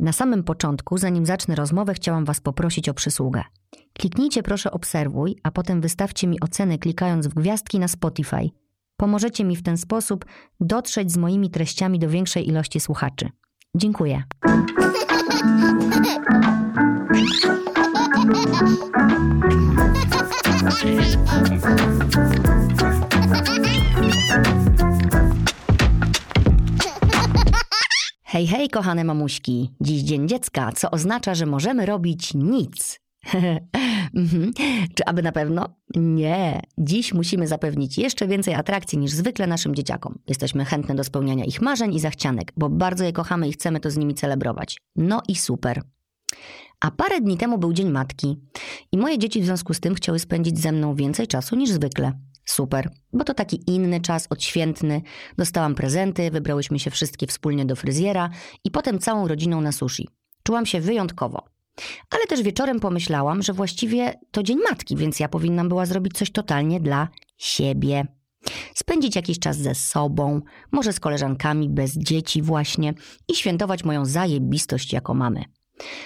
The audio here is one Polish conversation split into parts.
Na samym początku, zanim zacznę rozmowę, chciałam Was poprosić o przysługę. Kliknijcie proszę obserwuj, a potem wystawcie mi ocenę klikając w gwiazdki na Spotify. Pomożecie mi w ten sposób dotrzeć z moimi treściami do większej ilości słuchaczy. Dziękuję. Hej, hej, kochane mamuśki. Dziś Dzień Dziecka, co oznacza, że możemy robić nic. Mhm. Czy aby na pewno? Nie. Dziś musimy zapewnić jeszcze więcej atrakcji niż zwykle naszym dzieciakom. Jesteśmy chętne do spełniania ich marzeń i zachcianek, bo bardzo je kochamy i chcemy to z nimi celebrować. No i super. A parę dni temu był Dzień Matki i moje dzieci w związku z tym chciały spędzić ze mną więcej czasu niż zwykle. Super, bo to taki inny czas, odświętny. Dostałam prezenty, wybrałyśmy się wszystkie wspólnie do fryzjera i potem całą rodziną na sushi. Czułam się wyjątkowo. Ale też wieczorem pomyślałam, że właściwie to Dzień Matki, więc ja powinnam była zrobić coś totalnie dla siebie. Spędzić jakiś czas ze sobą, może z koleżankami, bez dzieci właśnie i świętować moją zajebistość jako mamy.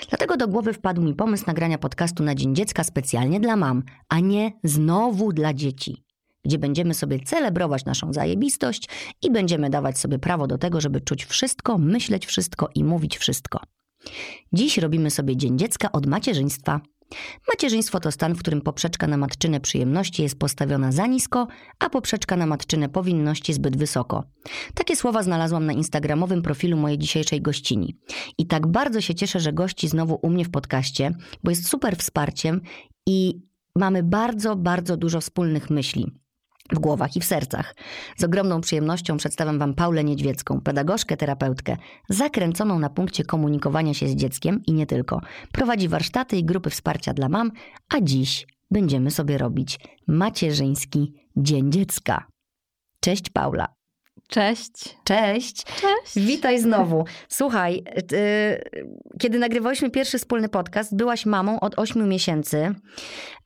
Dlatego do głowy wpadł mi pomysł nagrania podcastu na Dzień Dziecka specjalnie dla mam, a nie znowu dla dzieci. Gdzie będziemy sobie celebrować naszą zajebistość i będziemy dawać sobie prawo do tego, żeby czuć wszystko, myśleć wszystko i mówić wszystko. Dziś robimy sobie Dzień Dziecka od macierzyństwa. Macierzyństwo to stan, w którym poprzeczka na matczynę przyjemności jest postawiona za nisko, a poprzeczka na matczynę powinności zbyt wysoko. Takie słowa znalazłam na instagramowym profilu mojej dzisiejszej gościni. I tak bardzo się cieszę, że gości znowu u mnie w podcaście, bo jest super wsparciem i mamy bardzo, bardzo dużo wspólnych myśli w głowach i w sercach. Z ogromną przyjemnością przedstawiam Wam Paulę Niedźwiecką, pedagogzkę, terapeutkę, zakręconą na punkcie komunikowania się z dzieckiem i nie tylko. Prowadzi warsztaty i grupy wsparcia dla mam, a dziś będziemy sobie robić macierzyński Dzień Dziecka. Cześć Paula. Cześć. Cześć. Cześć. Witaj znowu. Słuchaj, y, kiedy nagrywaliśmy pierwszy wspólny podcast, byłaś mamą od 8 miesięcy.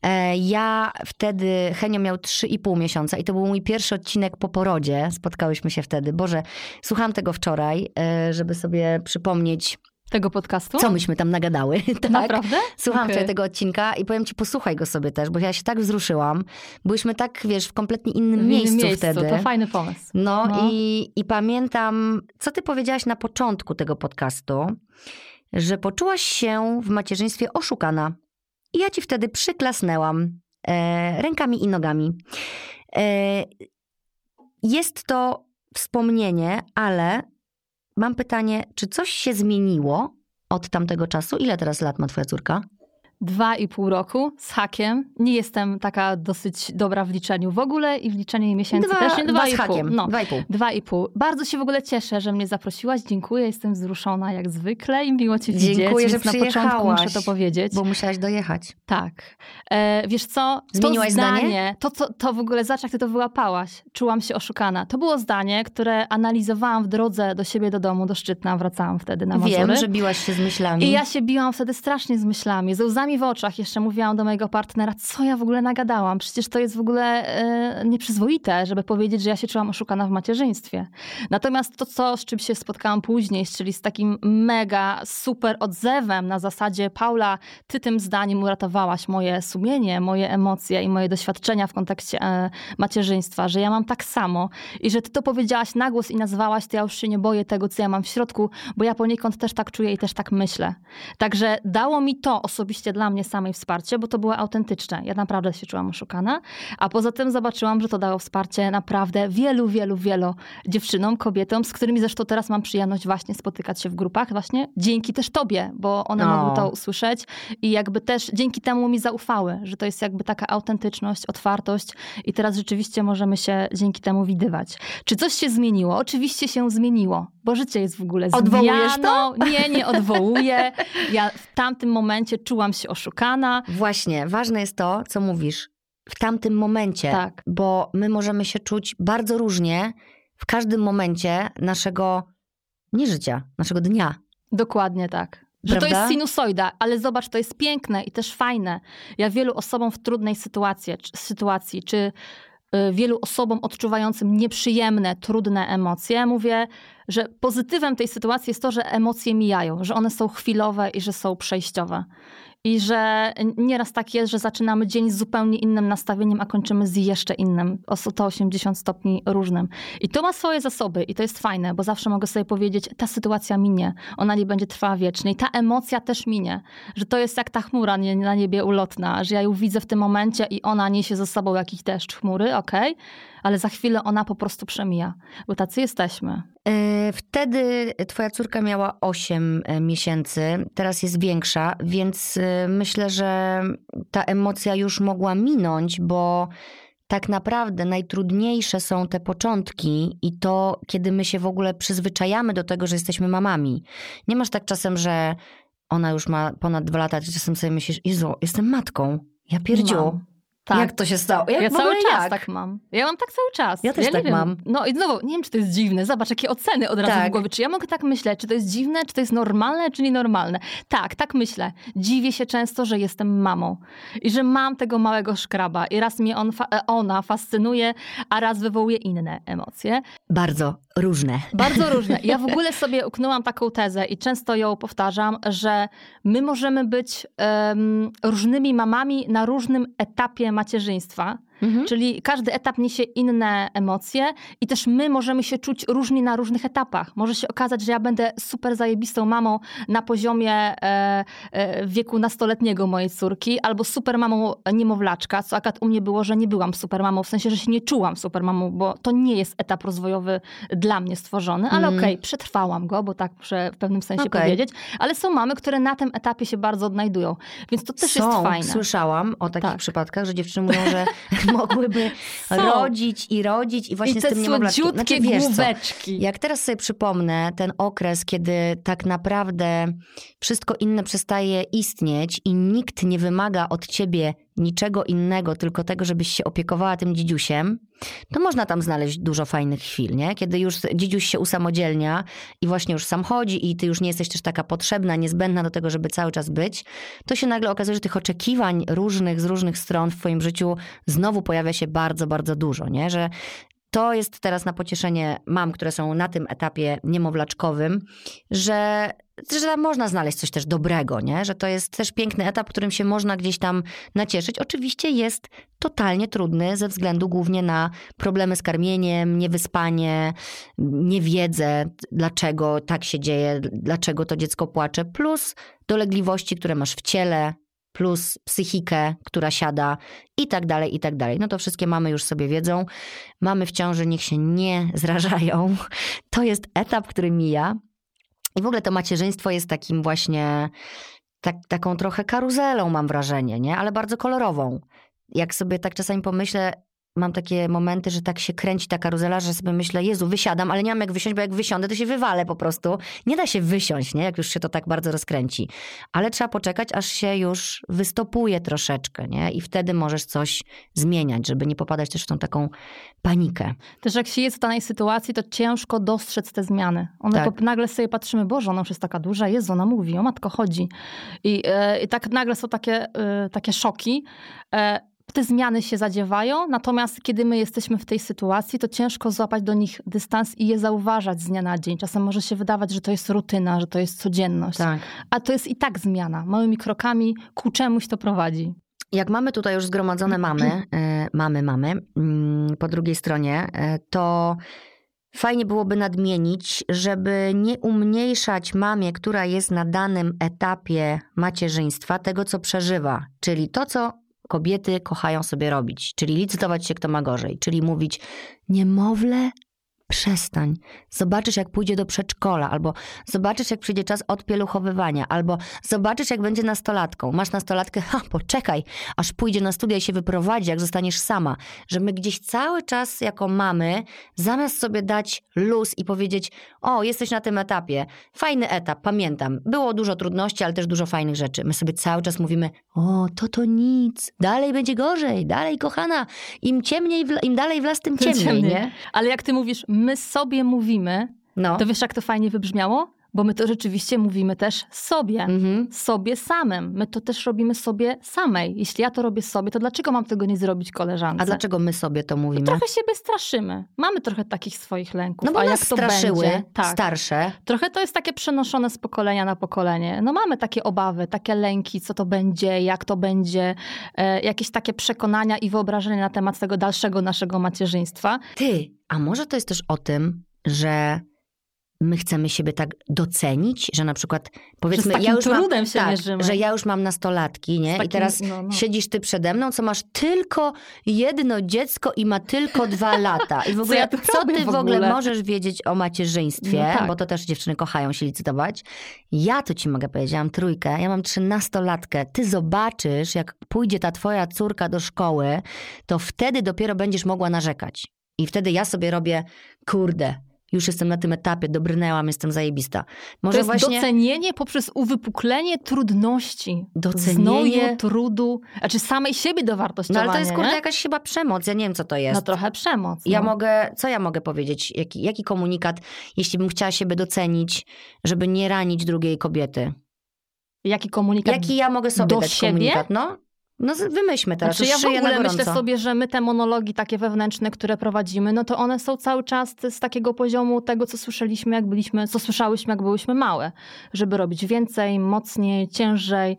E, ja wtedy, Henio miał 3,5 miesiąca i to był mój pierwszy odcinek po porodzie. Spotkałyśmy się wtedy. Boże, słuchałam tego wczoraj, e, żeby sobie przypomnieć Tego podcastu? co myśmy tam nagadały. tak? Naprawdę? Słucham okay. tego odcinka i powiem ci, posłuchaj go sobie też, bo ja się tak wzruszyłam. Byłyśmy tak, wiesz, w kompletnie innym W innym miejscu, miejscu. wtedy. To fajny pomysł. No, No. I, i pamiętam, co ty powiedziałaś na początku tego podcastu, że poczułaś się w macierzyństwie oszukana. I ja ci wtedy przyklasnęłam e, rękami i nogami. E, jest to wspomnienie, ale mam pytanie, czy coś się zmieniło od tamtego czasu? Ile teraz lat ma twoja córka? Dwa i pół roku z hakiem. Nie jestem taka dosyć dobra w liczeniu w ogóle i w liczeniu miesięcy dwa, też nie. dwa i z pół. hakiem. No. Dwa i pół. Dwa i pół. Bardzo się w ogóle cieszę, że mnie zaprosiłaś. Dziękuję, jestem wzruszona jak zwykle i miło cię widzieć. Dziękuję, że na początku muszę to powiedzieć. Bo musiałaś dojechać. Tak. E, wiesz co? Zmieniłaś to zdanie? zdanie, To, to, to w ogóle, zobacz jak ty to wyłapałaś. Czułam się oszukana. To było zdanie, które analizowałam w drodze do siebie do domu, do Szczytna. Wracałam wtedy na Mazury. Wiem, że biłaś się z myślami. I ja się biłam wtedy strasznie z myślami, ze łzami w oczach. Jeszcze mówiłam do mojego partnera, co ja w ogóle nagadałam. Przecież to jest w ogóle e, nieprzyzwoite, żeby powiedzieć, że ja się czułam oszukana w macierzyństwie. Natomiast to, co, z czym się spotkałam później, czyli z takim mega super odzewem na zasadzie Paula, ty tym zdaniem uratowałaś moje sumienie, moje emocje i moje doświadczenia w kontekście e, macierzyństwa, że ja mam tak samo i że ty to powiedziałaś na głos i nazwałaś, to ja już się nie boję tego, co ja mam w środku, bo ja poniekąd też tak czuję i też tak myślę. Także dało mi to osobiście dla mnie samej wsparcie, bo to było autentyczne. Ja naprawdę się czułam oszukana, a poza tym zobaczyłam, że to dało wsparcie naprawdę wielu, wielu, wielu dziewczynom, kobietom, z którymi zresztą teraz mam przyjemność właśnie spotykać się w grupach, właśnie dzięki też tobie, bo one O. mogły to usłyszeć i jakby też dzięki temu mi zaufały, że to jest jakby taka autentyczność, otwartość i teraz rzeczywiście możemy się dzięki temu widywać. Czy coś się zmieniło? Oczywiście się zmieniło, bo życie jest w ogóle Odwołujesz zmianą. Nie, nie odwołuję. Ja w tamtym momencie czułam się oszukana. Właśnie, ważne jest to, co mówisz w tamtym momencie, Tak. bo my możemy się czuć bardzo różnie w każdym momencie naszego nie życia, naszego dnia. Dokładnie tak. Że to jest sinusoida, ale zobacz, to jest piękne i też fajne. Ja wielu osobom w trudnej sytuacji, czy, sytuacji, czy y, wielu osobom odczuwającym nieprzyjemne, trudne emocje, mówię, że pozytywem tej sytuacji jest to, że emocje mijają, że one są chwilowe i że są przejściowe. I że nieraz tak jest, że zaczynamy dzień z zupełnie innym nastawieniem, a kończymy z jeszcze innym, o 180 stopni różnym. I to ma swoje zasoby i to jest fajne, bo zawsze mogę sobie powiedzieć, ta sytuacja minie, ona nie będzie trwała wiecznie. I ta emocja też minie, że to jest jak ta chmura na niebie ulotna, że ja ją widzę w tym momencie i ona niesie ze sobą jakiś deszcz chmury, okej, okay? Ale za chwilę ona po prostu przemija, bo tacy jesteśmy. E, wtedy twoja córka miała 8 e, miesięcy, teraz jest większa, więc e, myślę, że ta emocja już mogła minąć, bo tak naprawdę najtrudniejsze są te początki i to, kiedy my się w ogóle przyzwyczajamy do tego, że jesteśmy mamami. Nie masz tak czasem, że ona już ma ponad dwa lata, czasem sobie myślisz, Jezu, jestem matką. Ja pierdziu. Tak. Jak to się stało? Jak ja cały czas jak? tak mam. Ja mam tak cały czas. Ja też ja tak wiem. mam. No i znowu, nie wiem, czy to jest dziwne. Zobacz, jakie oceny od razu tak. w głowie. Czy ja mogę tak myśleć? Czy to jest dziwne? Czy to jest normalne, czy nienormalne? Tak, tak myślę. Dziwię się często, że jestem mamą. I że mam tego małego szkraba. I raz mnie on, e, ona fascynuje, a raz wywołuje inne emocje. Bardzo różne. Bardzo różne. Ja w ogóle sobie uknęłam taką tezę i często ją powtarzam, że my możemy być um, różnymi mamami na różnym etapie macierzyństwa. Mhm. Czyli każdy etap niesie inne emocje i też my możemy się czuć różni na różnych etapach. Może się okazać, że ja będę super zajebistą mamą na poziomie e, e, wieku nastoletniego mojej córki, albo super mamą niemowlaczka, co akurat u mnie było, że nie byłam super mamą, w sensie, że się nie czułam super mamą, bo to nie jest etap rozwojowy dla mnie stworzony, ale mm. okej, okay, przetrwałam go, bo tak muszę w pewnym sensie okay. powiedzieć, ale są mamy, które na tym etapie się bardzo odnajdują, więc to też są, jest fajne. Słyszałam o takich tak. przypadkach, że dziewczyny mówią, że mogłyby rodzić i rodzić i właśnie I z tym niemowlaczkiem. Znaczy, wiesz główeczki. Co, jak teraz sobie przypomnę ten okres, kiedy tak naprawdę wszystko inne przestaje istnieć i nikt nie wymaga od ciebie niczego innego, tylko tego, żebyś się opiekowała tym dzidziusiem, to można tam znaleźć dużo fajnych chwil, nie? Kiedy już dzidziuś się usamodzielnia i właśnie już sam chodzi i ty już nie jesteś też taka potrzebna, niezbędna do tego, żeby cały czas być, to się nagle okazuje, że tych oczekiwań różnych, z różnych stron w twoim życiu znowu pojawia się bardzo, bardzo dużo, nie? Że to jest teraz na pocieszenie mam, które są na tym etapie niemowlaczkowym, że, że tam można znaleźć coś też dobrego, nie? że to jest też piękny etap, którym się można gdzieś tam nacieszyć. Oczywiście jest totalnie trudny ze względu głównie na problemy z karmieniem, niewyspanie, niewiedzę, dlaczego tak się dzieje, dlaczego to dziecko płacze, plus dolegliwości, które masz w ciele, plus psychikę, która siada i tak dalej, i tak dalej. No to wszystkie mamy już sobie wiedzą. Mamy w ciąży, niech się nie zrażają. To jest etap, który mija. I w ogóle to macierzyństwo jest takim właśnie, tak, taką trochę karuzelą mam wrażenie, nie? Ale bardzo kolorową. Jak sobie tak czasami pomyślę, mam takie momenty, że tak się kręci ta karuzela, że sobie myślę, Jezu, wysiadam, ale nie mam jak wysiąść, bo jak wysiądę, to się wywalę po prostu. Nie da się wysiąść, nie? Jak już się to tak bardzo rozkręci. Ale trzeba poczekać, aż się już wystopuje troszeczkę, nie? I wtedy możesz coś zmieniać, żeby nie popadać też w tą taką panikę. Też jak się jest w danej sytuacji, to ciężko dostrzec te zmiany. One tak. nagle sobie patrzymy, Boże, ona już jest taka duża, Jezu, ona mówi, o matko chodzi. I, yy, i tak nagle są takie, yy, takie szoki. Te zmiany się zadziewają, natomiast kiedy my jesteśmy w tej sytuacji, to ciężko złapać do nich dystans i je zauważać z dnia na dzień. Czasem może się wydawać, że to jest rutyna, że to jest codzienność. Tak. A to jest i tak zmiana. Małymi krokami ku czemuś to prowadzi. Jak mamy tutaj już zgromadzone mamy, e, mamy, mamy, mm, po drugiej stronie, e, to fajnie byłoby nadmienić, żeby nie umniejszać mamie, która jest na danym etapie macierzyństwa, tego, co przeżywa. Czyli to, co kobiety kochają sobie robić, czyli licytować się, kto ma gorzej, czyli mówić niemowlę Przestań. Zobaczysz, jak pójdzie do przedszkola, albo zobaczysz, jak przyjdzie czas odpieluchowywania, albo zobaczysz, jak będzie nastolatką. Masz nastolatkę, ha, poczekaj, aż pójdzie na studia i się wyprowadzi, jak zostaniesz sama. Że my gdzieś cały czas jako mamy, zamiast sobie dać luz i powiedzieć, o, jesteś na tym etapie, fajny etap, pamiętam, było dużo trudności, ale też dużo fajnych rzeczy. My sobie cały czas mówimy, o, to to nic, dalej będzie gorzej, dalej kochana, im ciemniej, im dalej w las, tym ciemniej, ciemniej. nie? Ale jak ty mówisz, my sobie mówimy, no. to wiesz, jak to fajnie wybrzmiało? Bo my to rzeczywiście mówimy też sobie. Mhm. Sobie samym. My to też robimy sobie samej. Jeśli ja to robię sobie, to dlaczego mam tego nie zrobić koleżance? A dlaczego my sobie to mówimy? Trochę siebie straszymy. Mamy trochę takich swoich lęków. No bo A nas jak to straszyły będzie? Tak. starsze. Trochę to jest takie przenoszone z pokolenia na pokolenie. No mamy takie obawy, takie lęki, co to będzie, jak to będzie, e, jakieś takie przekonania i wyobrażenia na temat tego dalszego naszego macierzyństwa. Ty, a może to jest też o tym, że my chcemy siebie tak docenić, że na przykład powiedzmy, takim ja już mam, się tak, mierzymy. że ja już mam nastolatki, nie? Z I takim- teraz no, no. siedzisz ty przede mną, co masz tylko jedno dziecko i ma tylko dwa lata. I w ogóle, ja tu co ty w w ogóle ogóle? możesz wiedzieć o macierzyństwie, No tak. bo to też dziewczyny kochają się licytować. Ja to ci mogę powiedzieć, ja mam trójkę, ja mam trzynastolatkę. Ty zobaczysz, jak pójdzie ta twoja córka do szkoły, to wtedy dopiero będziesz mogła narzekać. I wtedy ja sobie robię, kurde, już jestem na tym etapie, dobrnęłam, jestem zajebista. Może To jest właśnie... docenienie poprzez uwypuklenie trudności. Docenienie- Znoju, trudu, znaczy samej siebie No dowartościowania. ale to jest kurde jakaś chyba przemoc, ja nie wiem co to jest. No trochę przemoc. Ja no. mogę, co ja mogę powiedzieć? Jaki, jaki komunikat, jeśli bym chciała siebie docenić, żeby nie ranić drugiej kobiety? Jaki komunikat Jaki ja mogę sobie do dać siebie? komunikat? No, no wymyślmy teraz, Znaczy, ja w ogóle myślę sobie, że my te monologi takie wewnętrzne, które prowadzimy, no to one są cały czas z takiego poziomu tego, co słyszeliśmy, jak byliśmy, co słyszałyśmy, jak byłyśmy małe. Żeby robić więcej, mocniej, ciężej.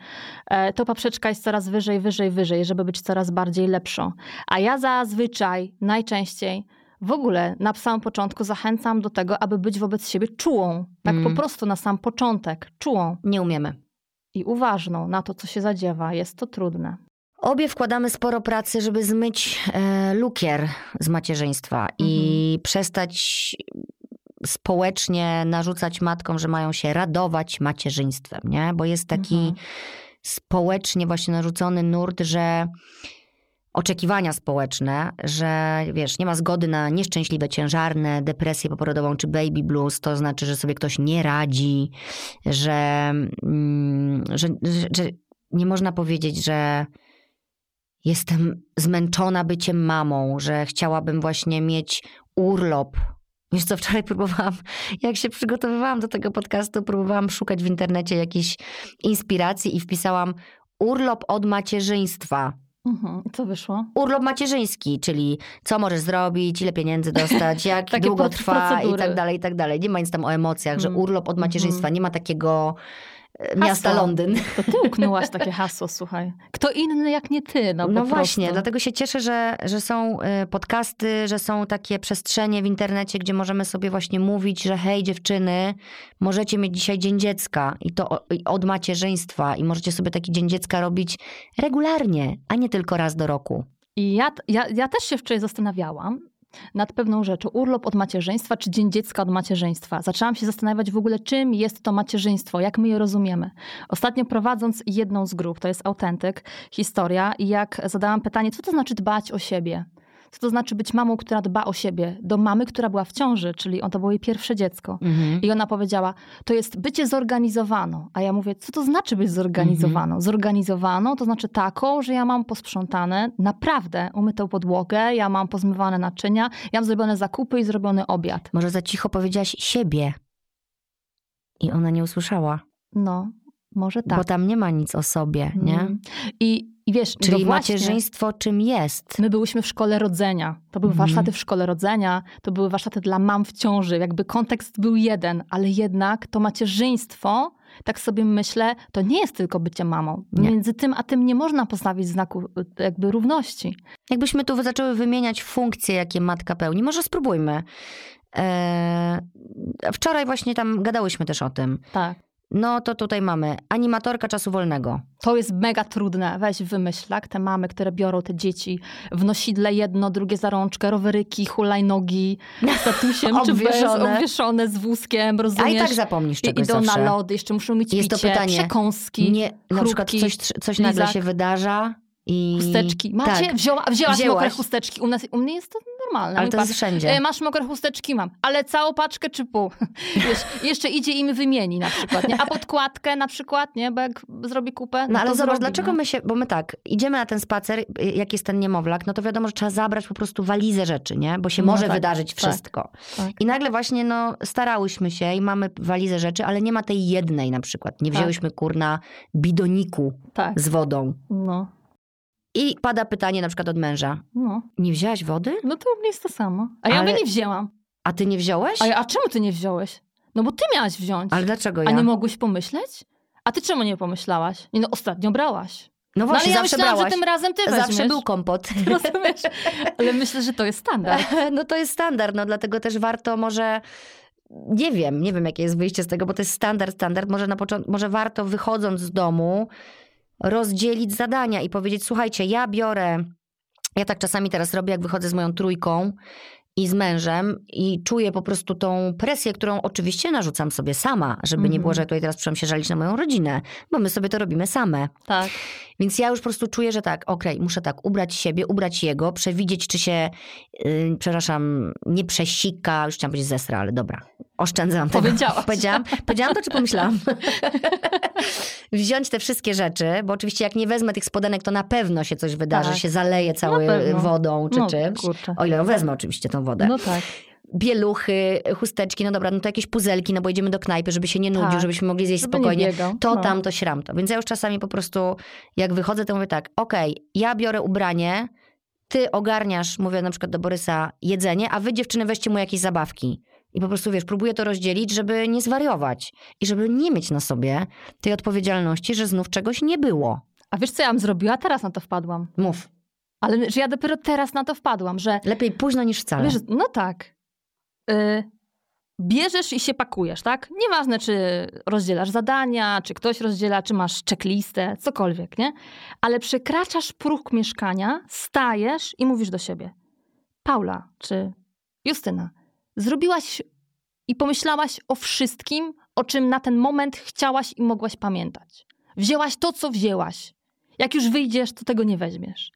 E, To poprzeczka jest coraz wyżej, wyżej, wyżej, żeby być coraz bardziej lepszą. A ja zazwyczaj, najczęściej w ogóle na samym początku zachęcam do tego, aby być wobec siebie czułą. Tak Mm. po prostu na sam początek. Czułą Nie umiemy. i uważną na to, co się zadziewa. Jest to trudne. Obie wkładamy sporo pracy, żeby zmyć e, lukier z macierzyństwa i Mhm. przestać społecznie narzucać matkom, że mają się radować macierzyństwem, nie? Bo jest taki Mhm. społecznie właśnie narzucony nurt, że oczekiwania społeczne, że wiesz, nie ma zgody na nieszczęśliwe ciężarne, depresję poporodową czy baby blues, to znaczy, że sobie ktoś nie radzi, że, mm, że, że, że nie można powiedzieć, że jestem zmęczona byciem mamą, że chciałabym właśnie mieć urlop. Wiesz co, wczoraj próbowałam, jak się przygotowywałam do tego podcastu, próbowałam szukać w internecie jakiejś inspiracji i wpisałam urlop od macierzyństwa. Mhm. I Co wyszło? Urlop macierzyński, czyli co możesz zrobić, ile pieniędzy dostać, jak długo trwa i procedury. tak dalej, i tak dalej. Nie ma nic tam o emocjach, że Mm. urlop od macierzyństwa, Mhm. nie ma takiego miasta Hasło. Londyn. To ty uknęłaś takie hasło, słuchaj. Kto inny jak nie ty, no, No, właśnie, prostu. dlatego się cieszę, że, że są y, podcasty, że są takie przestrzenie w internecie, gdzie możemy sobie właśnie mówić, że hej dziewczyny, możecie mieć dzisiaj Dzień Dziecka i to od macierzyństwa i możecie sobie taki Dzień Dziecka robić regularnie, a nie tylko raz do roku. I ja, ja, ja też się wczoraj zastanawiałam nad pewną rzeczą. Urlop od macierzyństwa, czy Dzień Dziecka od macierzyństwa. Zaczęłam się zastanawiać w ogóle, czym jest to macierzyństwo, jak my je rozumiemy. Ostatnio prowadząc jedną z grup, to jest autentyk, historia, i jak zadałam pytanie, co to znaczy dbać o siebie? Co to znaczy być mamą, która dba o siebie? Do mamy, która była w ciąży, czyli on to było jej pierwsze dziecko. I ona powiedziała, to jest bycie zorganizowaną. A ja mówię, co to znaczy być zorganizowaną? Zorganizowaną to znaczy taką, że ja mam posprzątane naprawdę umytą podłogę, ja mam pozmywane naczynia, ja mam zrobione zakupy i zrobiony obiad. Może za cicho powiedziałaś siebie i ona nie usłyszała, No, może tak. bo tam nie ma nic o sobie, nie? Mm. I, I wiesz, Czyli no macierzyństwo czym jest? My byłyśmy w szkole rodzenia. To były Mhm. warsztaty w szkole rodzenia, to były warsztaty dla mam w ciąży. Jakby kontekst był jeden, ale jednak to macierzyństwo, tak sobie myślę, to nie jest tylko bycie mamą. Nie. Między tym a tym nie można postawić znaku y, jakby równości. Jakbyśmy tu zaczęły wymieniać funkcje, jakie matka pełni, może spróbujmy. Eee, wczoraj właśnie tam gadałyśmy też o tym. Tak. No to tutaj mamy animatorka czasu wolnego. To jest mega trudne. Weź wymyśl, tak? Te mamy, które biorą te dzieci w nosidle jedno, drugie za rączkę, roweryki, hulajnogi, statusiem czy bez, Obwieszone. z wózkiem, A rozumiesz? i tak zapomnisz I czegoś idą zawsze. na lody, jeszcze muszą mieć Jest to picie, pytanie. przekąski, Nie, na przykład coś, coś nagle lizak. się wydarza I... Chusteczki. Macie? Tak. Wzięła, wzięłaś, Wzięłaś. mokre chusteczki. U, nas, u mnie jest to normalne. Ale to jest wszędzie. e, Masz mokre chusteczki? Mam. Ale całą paczkę czy pół? Wiesz, jeszcze idzie i mi wymieni na przykład, nie? A podkładkę na przykład, nie? Bo jak zrobi kupę, no, No ale zobacz, zrobi, dlaczego nie? my się, bo my tak, idziemy na ten spacer, y, jak jest ten niemowlak, no to wiadomo, że trzeba zabrać po prostu walizę rzeczy, nie? Bo się No może tak, wydarzyć tak, wszystko. tak. I nagle właśnie, no, starałyśmy się i mamy walizę rzeczy, ale nie ma tej jednej na przykład. Nie Tak. wzięłyśmy, kurna, bidoniku Tak, z wodą. no, I pada pytanie na przykład od męża. no. Nie wzięłaś wody? No to u mnie jest to samo. A ja Ale- mówię, nie wzięłam. A ty nie wziąłeś? A, ja, a czemu ty nie wziąłeś? No bo ty miałaś wziąć. Ale dlaczego A ja? nie mogłeś pomyśleć? A ty czemu nie pomyślałaś? Nie, no ostatnio brałaś. No No właśnie, ale ja zawsze myślałam, brałaś. że tym razem ty weźmiesz. Zawsze był kompot. Rozumiesz? Ale myślę, że to jest standard. No to jest standard, no dlatego też warto może. Nie wiem, nie wiem jakie jest wyjście z tego, bo to jest standard, standard. Może na początku, może warto wychodząc z domu rozdzielić zadania i powiedzieć, słuchajcie, ja biorę, ja tak czasami teraz robię, jak wychodzę z moją trójką i z mężem i czuję po prostu tą presję, którą oczywiście narzucam sobie sama, żeby nie Mhm. było, że tutaj teraz przyszłam się żalić na moją rodzinę, bo my sobie to robimy same. Tak. Więc ja już po prostu czuję, że tak, okej, muszę tak ubrać siebie, ubrać jego, przewidzieć, czy się, yy, przepraszam, nie przesika, już chciałam powiedzieć zesra, ale dobra, oszczędzam tego. Powiedziałaś. Powiedziałam, powiedziałam to, czy pomyślałam? Wziąć te wszystkie rzeczy, bo oczywiście jak nie wezmę tych spodenek, to na pewno się coś wydarzy, Tak. się zaleje cały wodą czy no, czymś. Kurczę. O ile wezmę oczywiście tą wodę. No tak. Bieluchy, chusteczki, no dobra, no to jakieś puzelki, no bo idziemy do knajpy, żeby się nie nudził, Tak. żebyśmy mogli zjeść Żeby spokojnie biegał. to no. tam, to śram to. Więc ja już czasami po prostu, jak wychodzę, to mówię tak, okej, ja biorę ubranie, ty ogarniasz, mówię na przykład do Borysa, jedzenie, a wy dziewczyny weźcie mu jakieś zabawki. I po prostu, wiesz, próbuję to rozdzielić, żeby nie zwariować i żeby nie mieć na sobie tej odpowiedzialności, że znów czegoś nie było. A wiesz, co ja bym zrobiła? Teraz na to wpadłam. Mów. Ale że ja dopiero teraz na to wpadłam, że Lepiej późno niż wcale. wiesz, no tak. Y, bierzesz i się pakujesz, tak? Nieważne, czy rozdzielasz zadania, czy ktoś rozdziela, czy masz checklistę, cokolwiek, nie? Ale przekraczasz próg mieszkania, stajesz i mówisz do siebie. Paula, czy Justyna, zrobiłaś i pomyślałaś o wszystkim, o czym na ten moment chciałaś i mogłaś pamiętać. Wzięłaś to, co wzięłaś. Jak już wyjdziesz, to tego nie weźmiesz.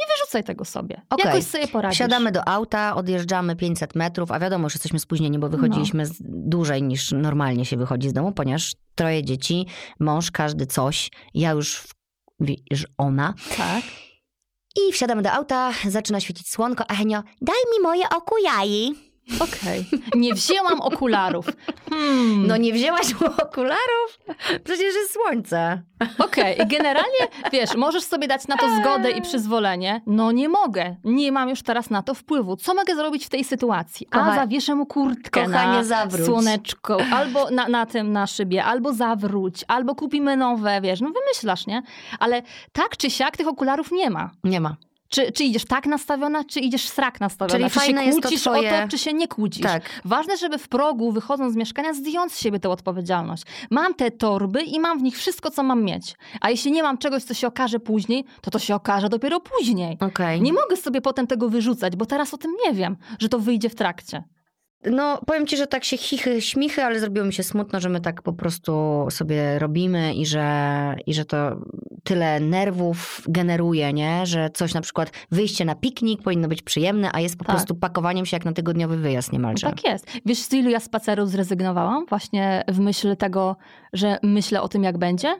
Nie wyrzucaj tego sobie. Okej. Jakoś sobie poradzisz. Wsiadamy do auta, odjeżdżamy 500 metrów, a wiadomo, że jesteśmy spóźnieni, bo wychodziliśmy z, dłużej niż normalnie się wychodzi z domu, ponieważ troje dzieci, mąż, każdy coś, ja już, w, wiesz, ona. Tak. I wsiadamy do auta, zaczyna świecić słonko, a Henio, daj mi moje okulary. Okej. Nie wzięłam okularów. Hmm. No nie wzięłaś okularów? Przecież jest słońce. Okej, i generalnie, wiesz, możesz sobie dać na to zgodę i przyzwolenie. No nie mogę. Nie mam już teraz na to wpływu. Co mogę zrobić w tej sytuacji? A Kocha- zawieszę mu kurtkę Kochanie, na zawróć. słoneczko, albo na, na tym, na szybie, albo zawróć, albo kupimy nowe, wiesz, no wymyślasz, nie? Ale tak czy siak tych okularów nie ma. Nie ma. Czy, czy idziesz tak nastawiona, czy idziesz srak nastawiona? Czyli czy fajne się jest to kłócisz twoje- o to, czy się nie kłócisz? Tak. Ważne, żeby w progu, wychodząc z mieszkania, zdjąć z siebie tę odpowiedzialność. Mam te torby i mam w nich wszystko, co mam mieć. A jeśli nie mam czegoś, co się okaże później, to to się okaże dopiero później. Okej. Nie mogę sobie potem tego wyrzucać, bo teraz o tym nie wiem, że to wyjdzie w trakcie. No, powiem ci, że tak się chichy, śmichy, ale zrobiło mi się smutno, że my tak po prostu sobie robimy i że, i że to tyle nerwów generuje, nie? Że coś na przykład, wyjście na piknik powinno być przyjemne, a jest po Tak. prostu pakowaniem się jak na tygodniowy wyjazd No niemalże. tak jest. Wiesz, z ilu ja spacerów zrezygnowałam? Właśnie w myśl tego, że myślę o tym, jak będzie?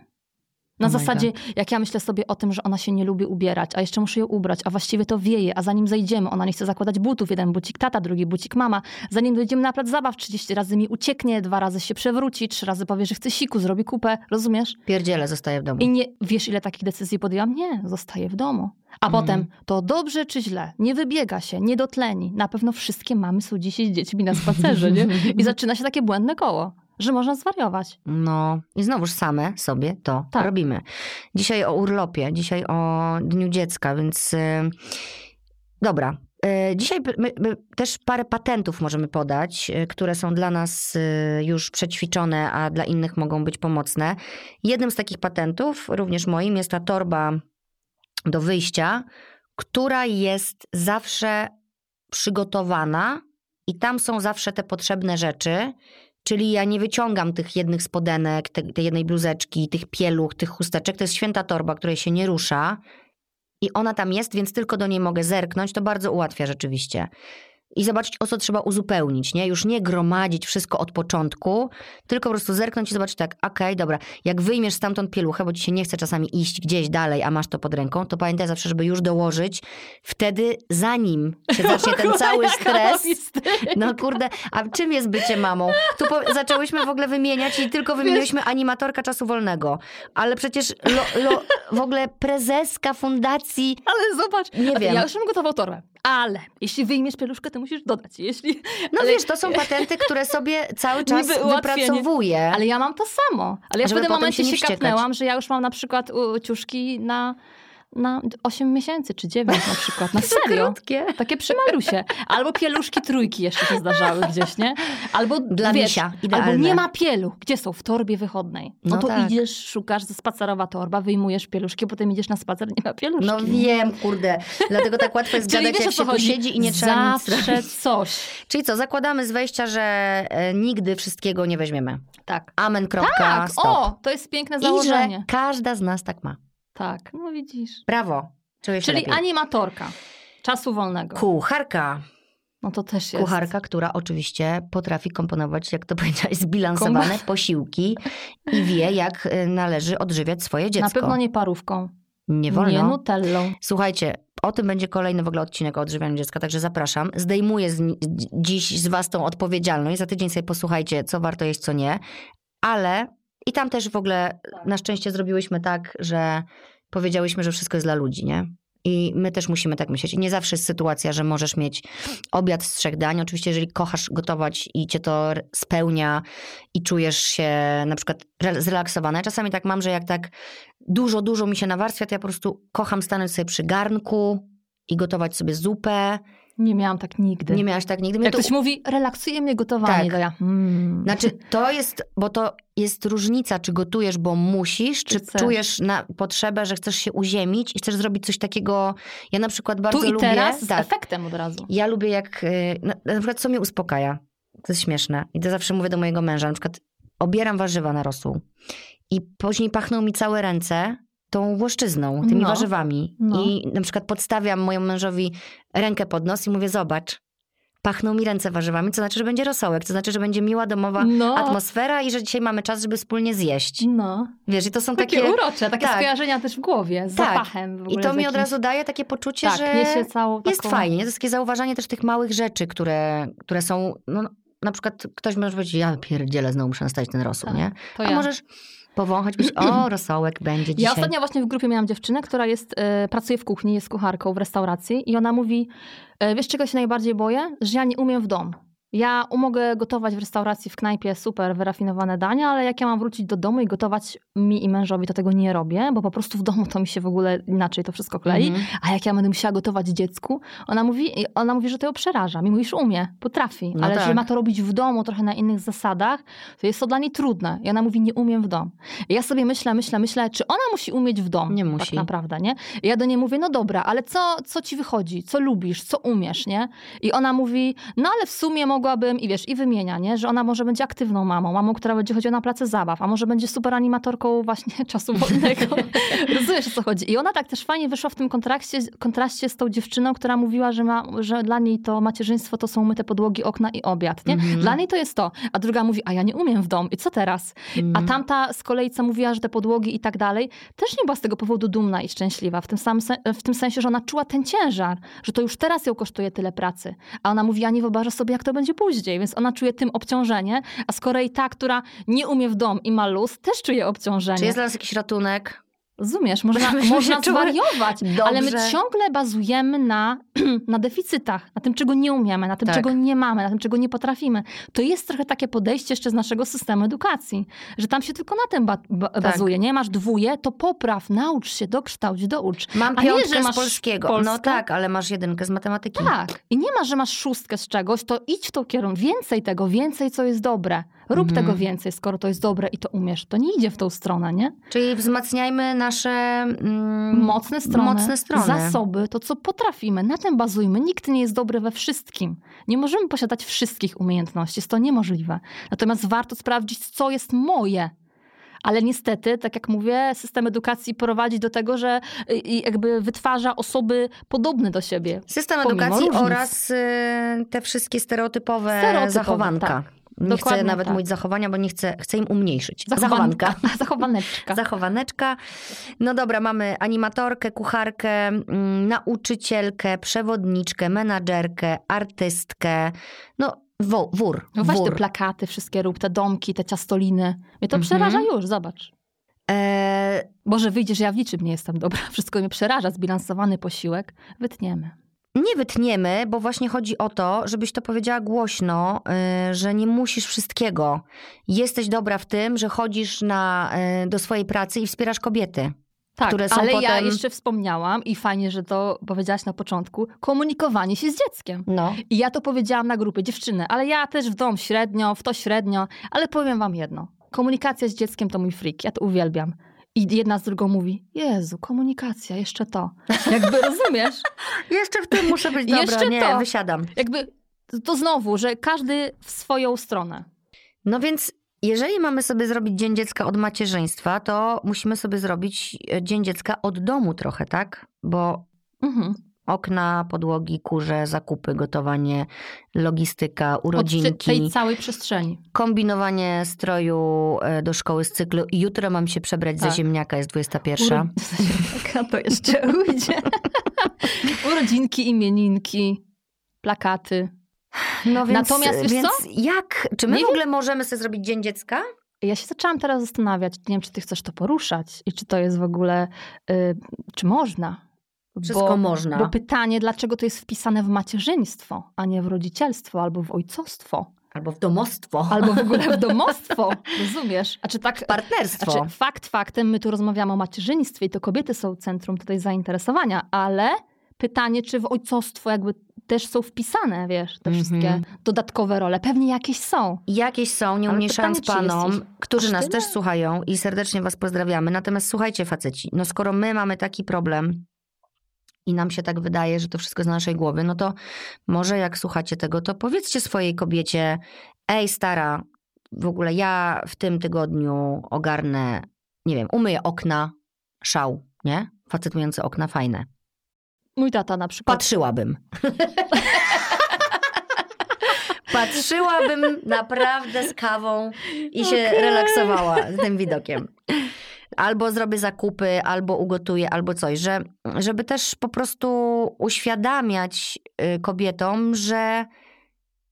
Na Oh zasadzie, jak ja myślę sobie o tym, że ona się nie lubi ubierać, a jeszcze muszę ją ubrać, a właściwie to wieje, a zanim zejdziemy, ona nie chce zakładać butów, jeden bucik tata, drugi bucik mama, zanim dojdziemy na plac zabaw, 30 razy mi ucieknie, dwa razy się przewróci, trzy razy powie, że chce siku, zrobi kupę, rozumiesz? Pierdziele zostaje w domu. I nie, wiesz, ile takich decyzji podjęłam? Nie, zostaje w domu. A Mhm. potem to dobrze czy źle, nie wybiega się, nie dotleni. Na pewno wszystkie mamy są dzisiaj z dziećmi na spacerze, nie? I zaczyna się takie błędne koło, że można zwariować. No i znowuż same sobie to Tak. robimy. Dzisiaj o urlopie, dzisiaj o Dniu Dziecka, więc y, dobra. Y, Dzisiaj my, my też parę patentów możemy podać, y, które są dla nas już przećwiczone, a dla innych mogą być pomocne. Jednym z takich patentów, również moim, jest ta torba do wyjścia, która jest zawsze przygotowana i tam są zawsze te potrzebne rzeczy. Czyli ja nie wyciągam tych jednych spodenek, te- tej jednej bluzeczki, tych pieluch, tych chusteczek. To jest święta torba, której się nie rusza. i ona tam jest, więc tylko do niej mogę zerknąć, to bardzo ułatwia rzeczywiście. I zobaczyć, o co trzeba uzupełnić, nie? Już nie gromadzić wszystko od początku, tylko po prostu zerknąć i zobaczyć tak, okej, dobra, jak wyjmiesz stamtąd pieluchę, bo ci się nie chce czasami iść gdzieś dalej, a masz to pod ręką, to pamiętaj zawsze, żeby już dołożyć, wtedy zanim się zacznie ten cały stres, no kurde, a czym jest bycie mamą? Tu zaczęłyśmy w ogóle wymieniać i tylko wymieniłyśmy animatorka czasu wolnego. Ale przecież lo, lo, w ogóle prezeska fundacji, Ale zobacz, Nie wiem. ja już mam gotową torbę. Ale jeśli wyjmiesz pieluszkę, to musisz dodać. Jeśli... no ale, wiesz, to są patenty, które sobie cały czas wypracowuje. Ale ja mam to samo. Ale ja w potem momencie się się, kapnęłam, że ja już mam na przykład ciuszki na, na 8 miesięcy czy 9 na przykład. Na serio. Krótkie. Takie przymalusie. Albo pieluszki trójki jeszcze się zdarzały gdzieś, nie? Albo Dla wiesz, misia, idealne. Albo nie ma pieluch. Gdzie są? W torbie wychodnej. No, No to tak. idziesz, szukasz ze spacerowa torba, wyjmujesz pieluszki, potem idziesz na spacer, nie ma pieluszki. No wiem, kurde. Dlatego tak łatwo jest gadać, wiesz, jak się tu siedzi i nie trzeba Zawsze coś. Czyli co, zakładamy z wejścia, że e, nigdy wszystkiego nie weźmiemy. Tak. Amen, kropka, Tak, stop. o, to jest piękne I że założenie. każda z nas tak ma. Tak, no widzisz. Brawo. Czyli lepiej. animatorka czasu wolnego. Kucharka. No to też jest. Kucharka, która oczywiście potrafi komponować, jak to powiedziałaś, zbilansowane posiłki i wie, jak y, należy odżywiać swoje dziecko. Na pewno nie parówką. Nie wolno. Nie nutellą. Słuchajcie, o tym będzie kolejny w ogóle odcinek o odżywianiu dziecka, także zapraszam. Zdejmuję z, dziś z was tą odpowiedzialność. Za tydzień sobie posłuchajcie, co warto jeść, co nie. Ale i tam też w ogóle na szczęście zrobiłyśmy tak, że powiedziałyśmy, że wszystko jest dla ludzi, nie? I my też musimy tak myśleć. I nie zawsze jest sytuacja, że możesz mieć obiad z trzech dań. Oczywiście, jeżeli kochasz gotować i cię to spełnia i czujesz się na przykład re- zrelaksowana. Czasami tak mam, że jak tak dużo, dużo mi się nawarstwia, to ja po prostu kocham stanąć sobie przy garnku i gotować sobie zupę. Nie miałam tak nigdy. Nie miałaś tak nigdy? Mnie Jak to ktoś mówi, relaksuje mnie gotowanie, Tak. to ja hmm. Znaczy, to jest, bo to jest różnica, czy gotujesz, bo musisz, czy chcesz. czujesz na potrzebę, że chcesz się uziemić i chcesz zrobić coś takiego. Ja na przykład bardzo Tu i lubię. teraz z tak, efektem od razu. ja lubię jak. y, Na, na przykład, co mnie uspokaja. To jest śmieszne. I to zawsze mówię do mojego męża. Na przykład, obieram warzywa na rosół. I później pachną mi całe ręce tą włoszczyzną, tymi No. warzywami. No. I na przykład podstawiam mojemu mężowi rękę pod nos i mówię: Zobacz. Pachną mi ręce warzywami, co znaczy, że będzie rosołek, to znaczy, że będzie miła domowa No. atmosfera i że dzisiaj mamy czas, żeby wspólnie zjeść. No. Wiesz, i to są Takie, takie. urocze, takie tak. skojarzenia też w głowie, z Tak. zapachem w ogóle. I to mi od jakimś- razu daje takie poczucie, tak, że jest taką... fajnie. To jest takie zauważanie też tych małych rzeczy, które, które są. No, na przykład ktoś może powiedzieć, ja pierdzielę, znowu muszę stać ten rosół, Tak, nie? To A ja. możesz powąchać, być, o, rosołek będzie dzisiaj. Ja ostatnio właśnie w grupie miałam dziewczynę, która jest, e, pracuje w kuchni, jest kucharką w restauracji i ona mówi, e, wiesz czego się najbardziej boję? Że ja nie umiem w dom. Ja mogę gotować w restauracji, w knajpie super wyrafinowane dania, ale jak ja mam wrócić do domu i gotować mi i mężowi, to tego nie robię, bo po prostu w domu to mi się w ogóle inaczej to wszystko klei. Mhm. A jak ja będę musiała gotować dziecku, ona mówi, ona mówi, że to ją przeraża. Mimo iż umie, potrafi, No ale tak. że ma to robić w domu, trochę na innych zasadach, to jest to dla niej trudne. I ona mówi, nie umiem w dom. I ja sobie myślę, myślę, myślę, czy ona musi umieć w dom. Nie Tak musi. naprawdę, nie? I ja do niej mówię, no dobra, ale co, co ci wychodzi? Co lubisz? Co umiesz, nie? I ona mówi, no ale w sumie mogłabym, i wiesz, i wymienia, nie? Że ona może będzie aktywną mamą, mamą, która będzie chodziła na place zabaw, a może będzie super animatorką właśnie czasu wolnego. Rozumiesz, o co chodzi? I ona tak też fajnie wyszła w tym kontraście, kontraście z tą dziewczyną, która mówiła, że, ma, że dla niej to macierzyństwo to są myte podłogi, okna i obiad, nie? Mhm. Dla niej to jest to. A druga mówi, a ja nie umiem w dom. I co teraz? A Mhm. tamta z kolei, co mówiła, że te podłogi i tak dalej, też nie była z tego powodu dumna i szczęśliwa. W tym, samym w tym sensie, że ona czuła ten ciężar, że to już teraz ją kosztuje tyle pracy. A ona mówi, ja nie wyobrażę sobie, jak to będzie później. Więc ona czuje tym obciążenie, a z kolei ta, która nie umie w dom i ma luz, też czuje obciążenie. Czy jest dla nas jakiś ratunek? Rozumiesz, można, można zwariować, ale my dobrze. ciągle bazujemy na, na deficytach, na tym, czego nie umiemy, na tym, Tak. czego nie mamy, na tym, czego nie potrafimy. To jest trochę takie podejście jeszcze z naszego systemu edukacji, że tam się tylko na tym ba- ba- Tak. bazuje. Nie masz dwóje, to popraw, naucz się, dokształć, doucz. Mam A nie, piątkę masz z polskiego. No tak, ale masz jedynkę z matematyki. Tak. I nie ma, że masz szóstkę z czegoś, to idź w tą kierunku. Więcej tego, więcej, co jest dobre. Rób Mhm. tego więcej, skoro to jest dobre i to umiesz. To nie idzie w tą stronę, nie? Czyli wzmacniajmy nasze mm, Mocne strony, mocne strony. zasoby, to co potrafimy, na tym bazujmy. Nikt nie jest dobry we wszystkim. Nie możemy posiadać wszystkich umiejętności, jest to niemożliwe. Natomiast warto sprawdzić, co jest moje. Ale niestety, tak jak mówię, system edukacji prowadzi do tego, że y, jakby wytwarza osoby podobne do siebie. System edukacji różnic. oraz y, te wszystkie stereotypowe, Stereotypowe, zachowanka. tak. Nie Dokładnie chcę nawet tak. mówić zachowania, bo nie chcę, chcę im umniejszyć. Zachowanka. Zachowaneczka. Zachowaneczka. No dobra, mamy animatorkę, kucharkę, mm, nauczycielkę, przewodniczkę, menadżerkę, artystkę. No, wo, wór. No weź te wór. plakaty wszystkie rób, te domki, te ciastoliny. Mnie to Mhm. przeraża już, zobacz. E, Boże, wyjdzie, że ja w niczym nie jestem dobra. Wszystko mnie przeraża, zbilansowany posiłek. Wytniemy. Nie wytniemy, bo właśnie chodzi o to, żebyś to powiedziała głośno, y, że nie musisz wszystkiego. Jesteś dobra w tym, że chodzisz na, y, do swojej pracy i wspierasz kobiety. Tak, które są ale ja potem- jeszcze wspomniałam i fajnie, że to powiedziałaś na początku, komunikowanie się z dzieckiem. No. I ja to powiedziałam na grupie dziewczyny, ale ja też w dom średnio, w to średnio, ale powiem wam jedno. Komunikacja z dzieckiem to mój freak, ja to uwielbiam. I jedna z drugą mówi, Jezu, komunikacja, jeszcze to. Jakby rozumiesz? Jeszcze w tym muszę być dobra. Jeszcze nie, to. wysiadam. Jakby to znowu, że każdy w swoją stronę. No więc jeżeli mamy sobie zrobić Dzień Dziecka od macierzyństwa, to musimy sobie zrobić e, Dzień Dziecka od domu trochę, tak? Bo Mhm. Okna, podłogi, kurze, zakupy, gotowanie, logistyka, Od ty- urodzinki, tej całej przestrzeni. kombinowanie stroju e, do szkoły z cyklu. Jutro mam się przebrać Tak. za ziemniaka, jest 21. A to jeszcze ujdzie. Urodzinki, imieninki, plakaty. No więc, Natomiast wiesz więc co? jak? Czy my Nie w ogóle możemy sobie zrobić Dzień Dziecka? Ja się zaczęłam teraz zastanawiać, nie wiem, czy ty chcesz to poruszać i czy to jest w ogóle, y, czy można. Wszystko można. Bo pytanie, dlaczego to jest wpisane w macierzyństwo, a nie w rodzicielstwo albo w ojcostwo, Albo w domostwo. albo w ogóle w domostwo, rozumiesz? A czy tak... partnerstwo. Znaczy, fakt faktem, my tu rozmawiamy o macierzyństwie i to kobiety są centrum tutaj zainteresowania, ale pytanie, czy w ojcostwo jakby też są wpisane, wiesz, te Mhm. wszystkie dodatkowe role. Pewnie jakieś są. Jakieś są, nie Ale umniejszając pytanie, panom, którzy nas tyle? też słuchają i serdecznie was pozdrawiamy. Natomiast słuchajcie faceci, no skoro my mamy taki problem i nam się tak wydaje, że to wszystko z naszej głowy, no to może jak słuchacie tego, to powiedzcie swojej kobiecie, ej stara, w ogóle ja w tym tygodniu ogarnę, nie wiem, umyję okna, szał, nie? Facet myjący okna, fajne. Mój tata na przykład. Patrzyłabym. Patrzyłabym naprawdę z kawą i się Okej. relaksowała z tym widokiem. Albo zrobię zakupy, albo ugotuję, albo coś, że, żeby też po prostu uświadamiać y, kobietom, że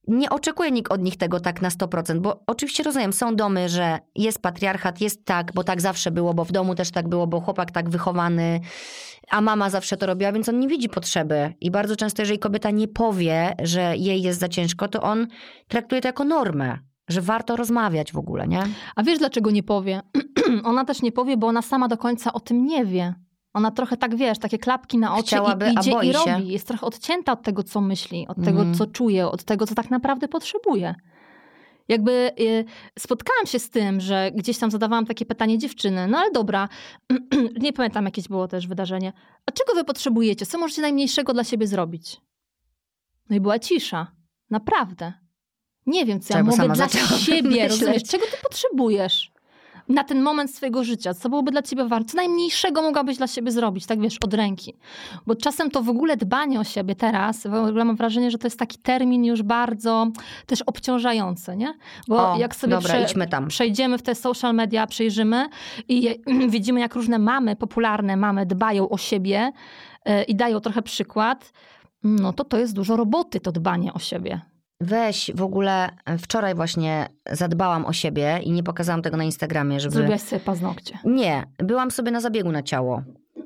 nie oczekuje nikt od nich tego tak na 100%, bo oczywiście rozumiem, są domy, że jest patriarchat, jest tak, bo tak zawsze było, bo w domu też tak było, bo chłopak tak wychowany, a mama zawsze to robiła, więc on nie widzi potrzeby. I bardzo często, jeżeli kobieta nie powie, że jej jest za ciężko, to on traktuje to jako normę, że warto rozmawiać w ogóle, nie? A wiesz, dlaczego nie powie? ona też nie powie, bo ona sama do końca o tym nie wie. Ona trochę tak, wiesz, takie klapki na oczy Chciałaby, i idzie i się. robi. Jest trochę odcięta od tego, co myśli, od Mhm. tego, co czuje, od tego, co tak naprawdę potrzebuje. Jakby y, spotkałam się z tym, że gdzieś tam zadawałam takie pytanie dziewczyny, no ale dobra, nie pamiętam jakieś było też wydarzenie. A czego wy potrzebujecie? Co możecie najmniejszego dla siebie zrobić? No i była cisza. Naprawdę. Nie wiem, co ja mogę dla siebie, myśleć. rozumiesz? Czego ty potrzebujesz? Na ten moment swojego życia, co byłoby dla ciebie warte? Co najmniejszego mogłabyś dla siebie zrobić, tak wiesz, od ręki. Bo czasem to w ogóle dbanie o siebie teraz, w ogóle mam wrażenie, że to jest taki termin już bardzo też obciążający, nie? Bo O, jak sobie dobra, prze- przejdziemy w te social media, przejrzymy i je, widzimy, jak różne mamy, popularne mamy dbają o siebie e, i dają trochę przykład, no to to jest dużo roboty, to dbanie o siebie. Weź, w ogóle e, wczoraj właśnie zadbałam o siebie i nie pokazałam tego na Instagramie, żeby... Zrobiłaś sobie paznokcie. Nie, byłam sobie na zabiegu na ciało.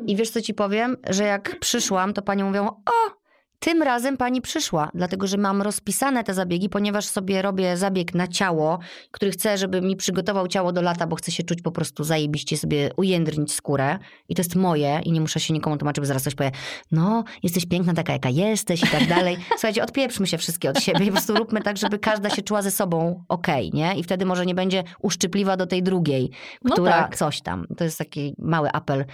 I wiesz co ci powiem? Że jak przyszłam, to pani mówią, o, tym razem pani przyszła, dlatego że mam rozpisane te zabiegi, ponieważ sobie robię zabieg na ciało, który chcę, żeby mi przygotował ciało do lata, bo chcę się czuć po prostu zajebiście, sobie ujędrnić skórę. I to jest moje i nie muszę się nikomu tłumaczyć, bo zaraz ktoś powie, no, jesteś piękna taka, jaka jesteś i tak dalej. Słuchajcie, odpieprzmy się wszystkie od siebie i po prostu róbmy tak, żeby każda się czuła ze sobą okej, nie? I wtedy może nie będzie uszczypliwa do tej drugiej, No która tak. coś tam. To jest taki mały apel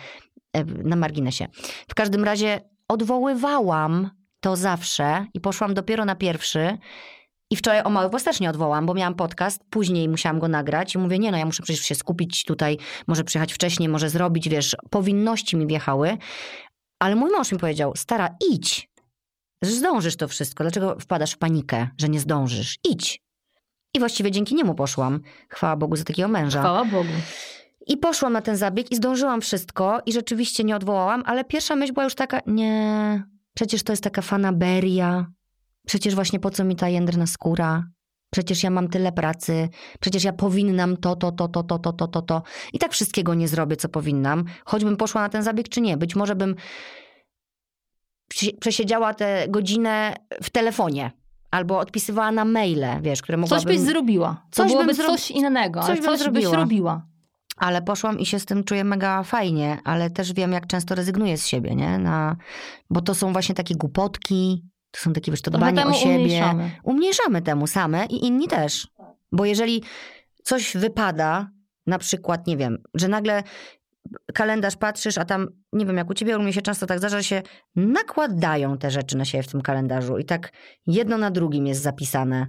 e, na marginesie. W każdym razie odwoływałam to zawsze i poszłam dopiero na pierwszy, I wczoraj o mały też nie odwołam, bo miałam podcast, później musiałam go nagrać i mówię, nie no, ja muszę przecież się skupić tutaj, może przyjechać wcześniej, może zrobić, wiesz, powinności mi wjechały. Ale mój mąż mi powiedział, stara, idź, zdążysz to wszystko. Dlaczego wpadasz w panikę, że nie zdążysz? Idź. I właściwie dzięki niemu poszłam. Chwała Bogu za takiego męża. Chwała Bogu. I poszłam na ten zabieg i zdążyłam wszystko i rzeczywiście nie odwołałam, ale pierwsza myśl była już taka, nie, przecież to jest taka fanaberia, przecież właśnie po co mi ta jędrna skóra, przecież ja mam tyle pracy, przecież ja powinnam to, to, to, to, to, to, to, to, to. I tak wszystkiego nie zrobię, co powinnam, choćbym poszła na ten zabieg, czy nie. Być może bym przesiedziała tę godzinę w telefonie. Albo odpisywała na maile, wiesz, które mogłabym... Coś byś zrobiła. Coś to byłoby zro... coś innego, coś, coś byś robiła. Ale poszłam i się z tym czuję mega fajnie, ale też wiem, jak często rezygnuję z siebie, nie? Na... Bo to są właśnie takie głupotki, to są takie, wiesz, to dbanie o siebie. Umniejszamy. umniejszamy temu same i inni też. Bo jeżeli coś wypada, na przykład, nie wiem, że nagle kalendarz patrzysz, a tam, nie wiem, jak u ciebie, u mnie się często tak zdarza, że się nakładają te rzeczy na siebie w tym kalendarzu i tak jedno na drugim jest zapisane.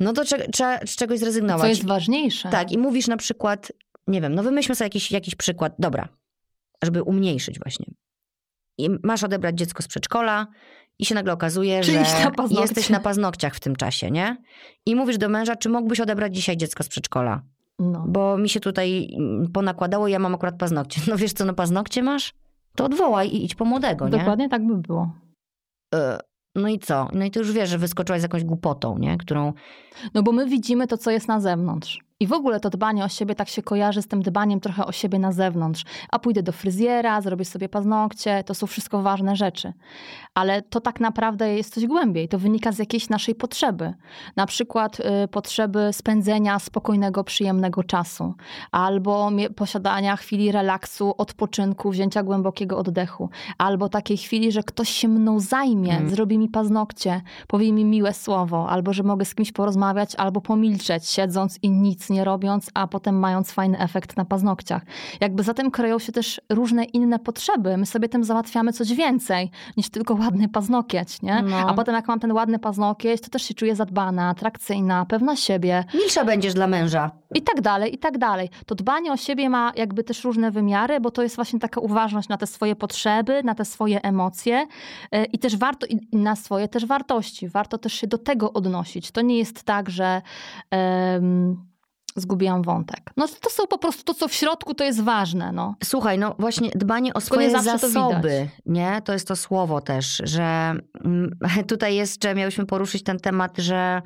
No to trzeba z czegoś zrezygnować. Co jest ważniejsze. Tak, i mówisz na przykład, nie wiem, no wymyślmy sobie jakiś, jakiś przykład, dobra, żeby umniejszyć właśnie. I masz odebrać dziecko z przedszkola i się nagle okazuje, że na jesteś na paznokciach w tym czasie, nie? I mówisz do męża, czy mógłbyś odebrać dzisiaj dziecko z przedszkola? No. Bo mi się tutaj ponakładało, ja mam akurat paznokcie. No wiesz co, no paznokcie masz? To odwołaj i idź po młodego, nie? Dokładnie tak by było. E, no i co? No i ty już wiesz, że wyskoczyłaś z jakąś głupotą, nie? Którą... No bo my widzimy to, co jest na zewnątrz. I w ogóle to dbanie o siebie tak się kojarzy z tym dbaniem trochę o siebie na zewnątrz. A pójdę do fryzjera, zrobię sobie paznokcie, to są wszystko ważne rzeczy. Ale to tak naprawdę jest coś głębiej. To wynika z jakiejś naszej potrzeby. Na przykład y, potrzeby spędzenia spokojnego, przyjemnego czasu. Albo posiadania chwili relaksu, odpoczynku, wzięcia głębokiego oddechu. Albo takiej chwili, że ktoś się mną zajmie, mm. zrobi mi paznokcie, powie mi miłe słowo. Albo, że mogę z kimś porozmawiać, albo pomilczeć, siedząc i nic nie robiąc, a potem mając fajny efekt na paznokciach. Jakby za tym kryją się też różne inne potrzeby. My sobie tym załatwiamy coś więcej niż tylko ładny paznokieć, nie? No. A potem jak mam ten ładny paznokieć, to też się czuję zadbana, atrakcyjna, pewna siebie. Milsza będziesz dla męża. I tak dalej, i tak dalej. To dbanie o siebie ma jakby też różne wymiary, bo to jest właśnie taka uważność na te swoje potrzeby, na te swoje emocje e, i też warto, i na swoje też wartości. Warto też się do tego odnosić. To nie jest tak, że um, zgubiłam wątek. No to są po prostu to, co w środku, to jest ważne. No. Słuchaj, no właśnie dbanie o swoje zasoby, to nie? To jest to słowo też, że mm, tutaj jeszcze miałyśmy poruszyć ten temat, że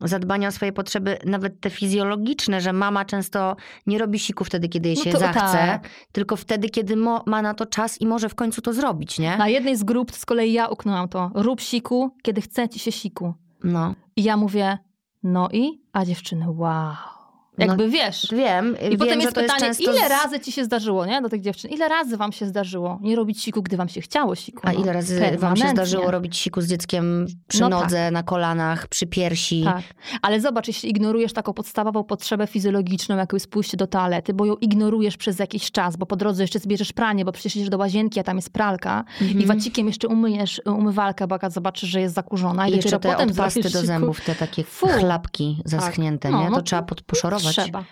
zadbanie o swoje potrzeby, nawet te fizjologiczne, że mama często nie robi siku wtedy, kiedy jej no się zachce, tak. tylko wtedy, kiedy ma na to czas i może w końcu to zrobić, nie? Na jednej z grup z kolei ja uknęłam to. Rób siku, kiedy chce ci się siku. No. I ja mówię, no i? A dziewczyny, wow. Jakby no, wiesz. Wiem. I wiem, potem jest pytanie, jest ile z... razy ci się zdarzyło, nie? Do tych dziewczyn. Ile razy wam się zdarzyło nie robić siku, gdy wam się chciało siku? A no, ile razy wam się zdarzyło robić siku z dzieckiem przy no nodze, tak. na kolanach, przy piersi? Tak. Ale zobacz, jeśli ignorujesz taką podstawową potrzebę fizjologiczną, jaką jest pójście do toalety, bo ją ignorujesz przez jakiś czas, bo po drodze jeszcze zbierzesz pranie, bo przecież idziesz do łazienki, a tam jest pralka mhm. i wacikiem jeszcze umyjesz umywalkę, bo zobaczysz, że jest zakurzona i, I jeszcze te potem odpasty do zębów, te takie Fu. chlapki zaschnięte, tak. no, nie? To no, trzeba podpuszorować. Trzeba.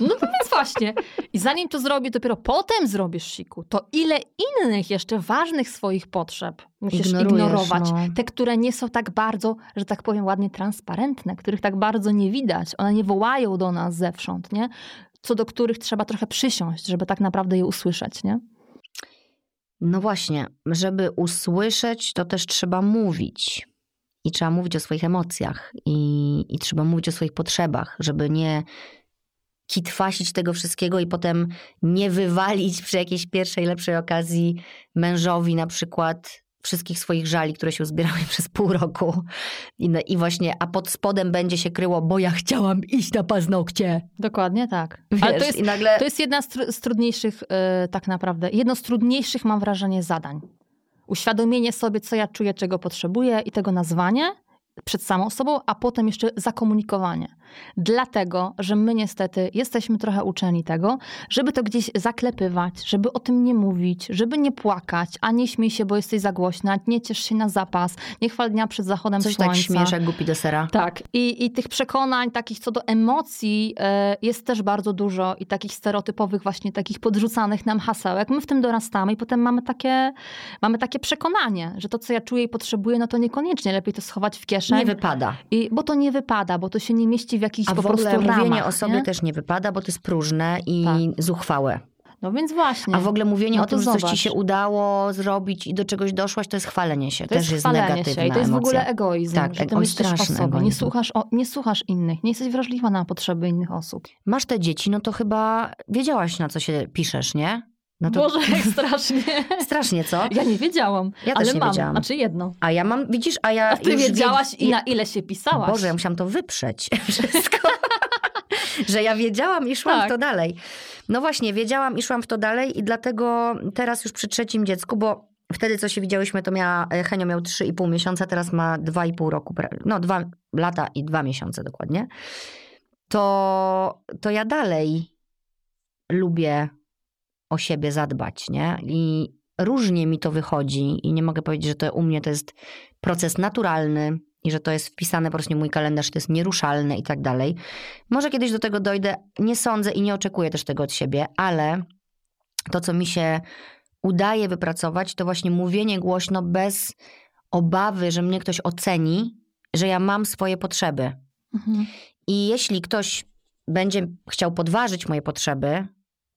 No to więc właśnie. I zanim to zrobię, dopiero potem zrobisz siku, to ile innych jeszcze ważnych swoich potrzeb musisz ignorować. No. Te, które nie są tak bardzo, że tak powiem ładnie, transparentne, których tak bardzo nie widać. One nie wołają do nas zewsząd, nie? Co do których trzeba trochę przysiąść, żeby tak naprawdę je usłyszeć, nie? No właśnie, żeby usłyszeć, to też trzeba mówić. I trzeba mówić o swoich emocjach, i, i trzeba mówić o swoich potrzebach, żeby nie kitwasić tego wszystkiego i potem nie wywalić przy jakiejś pierwszej, lepszej okazji mężowi na przykład wszystkich swoich żali, które się zbierały przez pół roku. I, I, właśnie, a pod spodem będzie się kryło, bo ja chciałam iść na paznokcie. Dokładnie tak. Wiesz, Ale to jest, nagle... to jest jedna z, tr z trudniejszych, yy, tak naprawdę, jedno z trudniejszych, mam wrażenie, zadań. Uświadomienie sobie, co ja czuję, czego potrzebuję i tego nazwanie przed samą sobą, a potem jeszcze zakomunikowanie. Dlatego, że my niestety jesteśmy trochę uczeni tego, żeby to gdzieś zaklepywać, żeby o tym nie mówić, żeby nie płakać, a nie śmiej się, bo jesteś za głośna, nie ciesz się na zapas, nie chwal dnia przed zachodem Coś słońca. tak śmiesz jak głupi do sera. Tak, I, i tych przekonań takich co do emocji e, jest też bardzo dużo i takich stereotypowych właśnie takich podrzucanych nam hasełek. My w tym dorastamy i potem mamy takie, mamy takie przekonanie, że to co ja czuję i potrzebuję, no to niekoniecznie, lepiej to schować w kieszeń. Nie wypada. I, bo to nie wypada, bo to się nie mieści w jakichś A po w ogóle prostu mówienie ramach, o sobie nie? też nie wypada, bo to jest próżne i Tak. zuchwałe. No więc właśnie. A w ogóle mówienie No o tym, że coś ci się udało zrobić i do czegoś doszłaś, to jest chwalenie się. to też jest negatywna się i to jest w ogóle emocja. egoizm, Tak, że ty myślisz o sobie, nie słuchasz, o, nie słuchasz innych, nie jesteś wrażliwa na potrzeby innych osób. Masz te dzieci, no to chyba wiedziałaś, na co się piszesz, nie? No to Boże, jak strasznie. strasznie, co? Ja nie wiedziałam, Ja też ale nie mam, wiedziałam. znaczy jedno. A ja mam, widzisz, a ja A ty już wiedziałaś wie- i na ile się pisałaś. Boże, ja musiałam to wyprzeć wszystko. że ja wiedziałam i szłam Tak. w to dalej. No właśnie, wiedziałam i szłam w to dalej i dlatego teraz już przy trzecim dziecku, bo wtedy co się widziałyśmy, to miała, e, Henio miał 3,5 miesiąca, teraz ma 2,5 roku, no 2 lata i 2 miesiące dokładnie. To, to ja dalej lubię o siebie zadbać, nie? I różnie mi to wychodzi i nie mogę powiedzieć, że to u mnie to jest proces naturalny i że to jest wpisane po prostu w mój kalendarz, to jest nieruszalne i tak dalej. Może kiedyś do tego dojdę, nie sądzę i nie oczekuję też tego od siebie, ale to, co mi się udaje wypracować, to właśnie mówienie głośno bez obawy, że mnie ktoś oceni, że ja mam swoje potrzeby. Mhm. I jeśli ktoś będzie chciał podważyć moje potrzeby,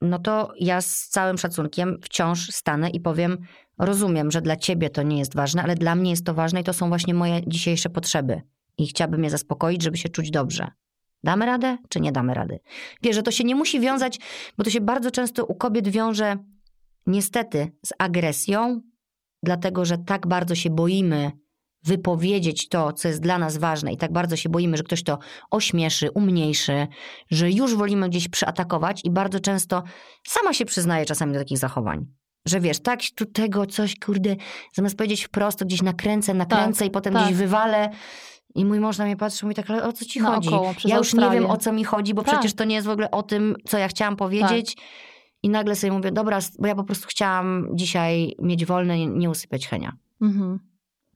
no to ja z całym szacunkiem wciąż stanę i powiem: Rozumiem, że dla ciebie to nie jest ważne, ale dla mnie jest to ważne i to są właśnie moje dzisiejsze potrzeby. I chciałabym je zaspokoić, żeby się czuć dobrze. Damy radę, czy nie damy rady? Wiesz, że to się nie musi wiązać, bo to się bardzo często u kobiet wiąże niestety z agresją, dlatego że tak bardzo się boimy wypowiedzieć to, co jest dla nas ważne i tak bardzo się boimy, że ktoś to ośmieszy, umniejszy, że już wolimy gdzieś przyatakować i bardzo często sama się przyznaje czasami do takich zachowań. Że wiesz, tak tu tego coś, kurde, zamiast powiedzieć wprost, to gdzieś nakręcę, nakręcę i potem tak. gdzieś wywalę. I mój mąż na mnie patrzy, mówi tak, ale o co ci chodzi? Naokoło, przez ja już nie wiem, o co mi chodzi, bo Tak. przecież to nie jest w ogóle o tym, co ja chciałam powiedzieć. I nagle sobie mówię, dobra, bo ja po prostu chciałam dzisiaj mieć wolne, nie, nie usypiać Henia. Mhm.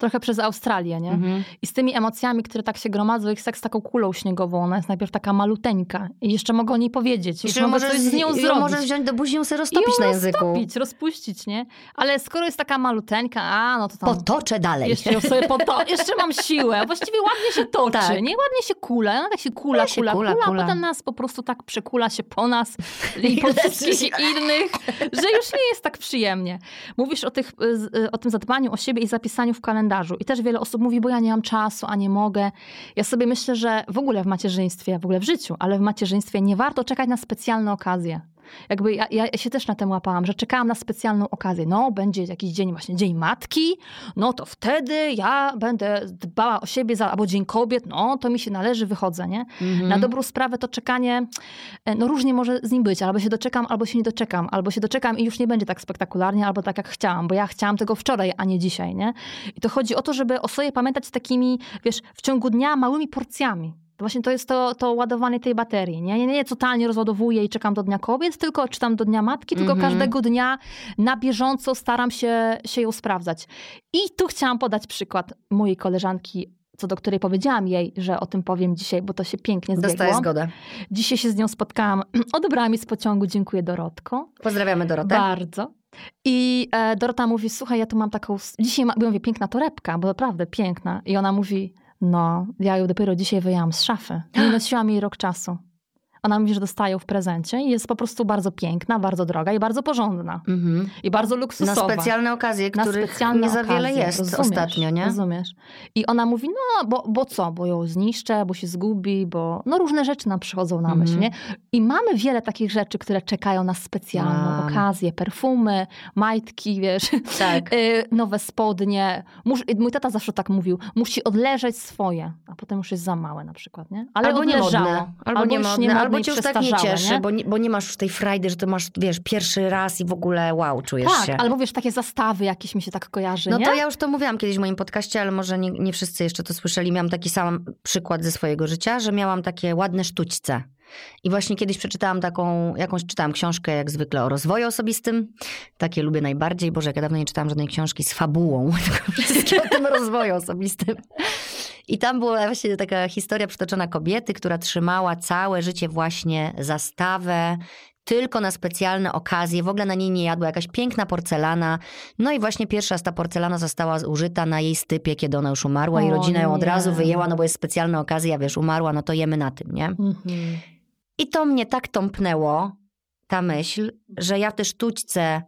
Trochę przez Australię, nie? Mhm. I z tymi emocjami, które tak się gromadzą, jak seks z taką kulą śniegową, ona jest najpierw taka maluteńka i jeszcze mogę o niej powiedzieć, jeszcze mogę coś z nią zrobić. możesz wziąć do buzi, ją sobie roztopić na języku. Roztopić, rozpuścić, nie? Ale skoro jest taka maluteńka, a no to tam... Potoczę dalej. Jeszcze ją sobie poto- jeszcze mam siłę. Właściwie ładnie się toczy, Tak. nie? Ładnie się kula. Ona tak się kula, Kula się kula, kula, kula, kula. a potem nas po prostu tak przekula się po nas i po wszystkich innych, że już nie jest tak przyjemnie. Mówisz o, tych, o tym zadbaniu o siebie i zapisaniu w kalendarzu. I też wiele osób mówi, bo ja nie mam czasu, a nie mogę. Ja sobie myślę, że w ogóle w macierzyństwie, w ogóle w życiu, ale w macierzyństwie nie warto czekać na specjalne okazje. Jakby ja, ja się też na tym łapałam, że czekałam na specjalną okazję. No, będzie jakiś dzień, właśnie Dzień Matki, no to wtedy ja będę dbała o siebie, za, albo Dzień Kobiet, no to mi się należy, wychodzę, nie? Mhm. Na dobrą sprawę to czekanie, e, no różnie może z nim być, albo się doczekam, albo się nie doczekam, albo się doczekam i już nie będzie tak spektakularnie, albo tak jak chciałam, bo ja chciałam tego wczoraj, a nie dzisiaj, nie? I to chodzi o to, żeby o sobie pamiętać takimi, wiesz, w ciągu dnia małymi porcjami. Właśnie to jest to, to ładowanie tej baterii. Nie? nie, nie totalnie rozładowuję i czekam do Dnia Kobiet, tylko czytam do Dnia Matki, tylko Mhm. każdego dnia na bieżąco staram się, się ją sprawdzać. I tu chciałam podać przykład mojej koleżanki, co do której powiedziałam jej, że o tym powiem dzisiaj, bo to się pięknie Dostaję zbiegło. zgodę. Dzisiaj się z nią spotkałam. Odebrała mi z pociągu, dziękuję Dorotko. Pozdrawiamy Dorotę. Bardzo. I e, Dorota mówi, słuchaj, ja tu mam taką... Dzisiaj ma... bo ja mówię, piękna torebka, bo naprawdę piękna. I ona mówi, no, ja ją dopiero dzisiaj wyjęłam z szafy. Nie nosiłam jej rok czasu. Ona mówi, że dostaje ją w prezencie i jest po prostu bardzo piękna, bardzo droga i bardzo porządna. Mhm. I bardzo Na luksusowa. specjalne okazje, Na których specjalne nie za wiele jest rozumiesz, ostatnio, nie? Rozumiesz. I ona mówi, no bo, bo co, bo ją zniszczę, bo się zgubi, bo no różne rzeczy nam przychodzą na myśl, Mhm. nie? I mamy wiele takich rzeczy, które czekają na specjalną Mam. okazję. Perfumy, majtki, wiesz, Tak. y, nowe spodnie. Mój tata zawsze tak mówił, musi odleżeć swoje, a potem już jest za małe na przykład, nie? Ale Albo odleżało. niemodne. Albo już niemodne, albo albo i cię już tak nie cieszy, Bo, nie, bo nie masz już tej frajdy, że to masz, wiesz, pierwszy raz i w ogóle wow, czujesz Tak, się. albo wiesz, takie zastawy jakieś mi się tak kojarzy, No nie? to ja już to mówiłam kiedyś w moim podcaście, ale może nie, nie wszyscy jeszcze to słyszeli. Miałam taki sam przykład ze swojego życia, że miałam takie ładne sztućce. I właśnie kiedyś przeczytałam taką, jakąś czytałam książkę jak zwykle o rozwoju osobistym. Takie lubię najbardziej. Boże, jak ja dawno nie czytałam żadnej książki z fabułą, tylko wszystkie o tym rozwoju osobistym. I tam była właśnie taka historia przytoczona kobiety, która trzymała całe życie właśnie zastawę tylko na specjalne okazje. W ogóle na niej nie jadła jakaś piękna porcelana. No i właśnie pierwsza ta porcelana została zużyta na jej stypie, kiedy ona już umarła i O rodzina ją od nie. razu wyjęła, no bo jest specjalna okazja, wiesz, umarła, no to jemy na tym, nie? Mhm. I to mnie tak tąpnęło, ta myśl, że ja te sztućce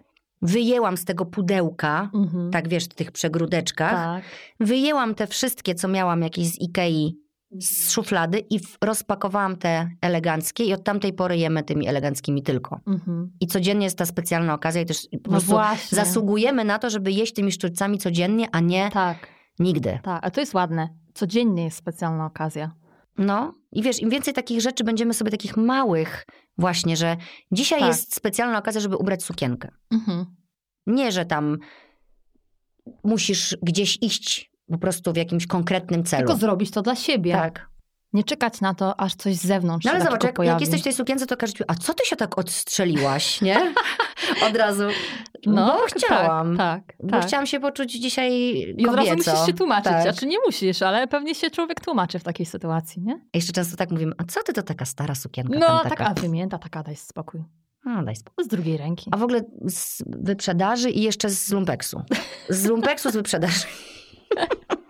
wyjęłam z tego pudełka, Mhm. tak wiesz, w tych przegródeczkach, tak. wyjęłam te wszystkie, co miałam jakieś z Ikei, z szuflady i rozpakowałam te eleganckie i od tamtej pory jemy tymi eleganckimi tylko. Mhm. I codziennie jest ta specjalna okazja i też po No prostu właśnie. zasługujemy na to, żeby jeść tymi sztućcami codziennie, a nie Tak, nigdy. tak. A to jest ładne. Codziennie jest specjalna okazja. No i wiesz, im więcej takich rzeczy będziemy sobie takich małych właśnie, że dzisiaj Tak. jest specjalna okazja, żeby ubrać sukienkę. Mhm. Nie, że tam musisz gdzieś iść po prostu w jakimś konkretnym celu. Tylko zrobić to dla siebie. tak. Nie czekać na to, aż coś z zewnątrz No ale zobacz, jak, jak jesteś w tej sukience, to każdy a co ty się tak odstrzeliłaś, nie? Od razu. no, bo chciałam. Tak, tak. Bo tak. chciałam się poczuć dzisiaj I od razu kobieco. musisz się tłumaczyć. Tak. Znaczy nie musisz, ale pewnie się człowiek tłumaczy w takiej sytuacji, nie? Jeszcze często tak mówimy, a co ty to taka stara sukienka No, taka, taka? a wymięta, taka, daj spokój. A, daj spokój. Z drugiej ręki. A w ogóle z wyprzedaży i jeszcze z lumpeksu. Z lumpeksu, z wyprzedaży.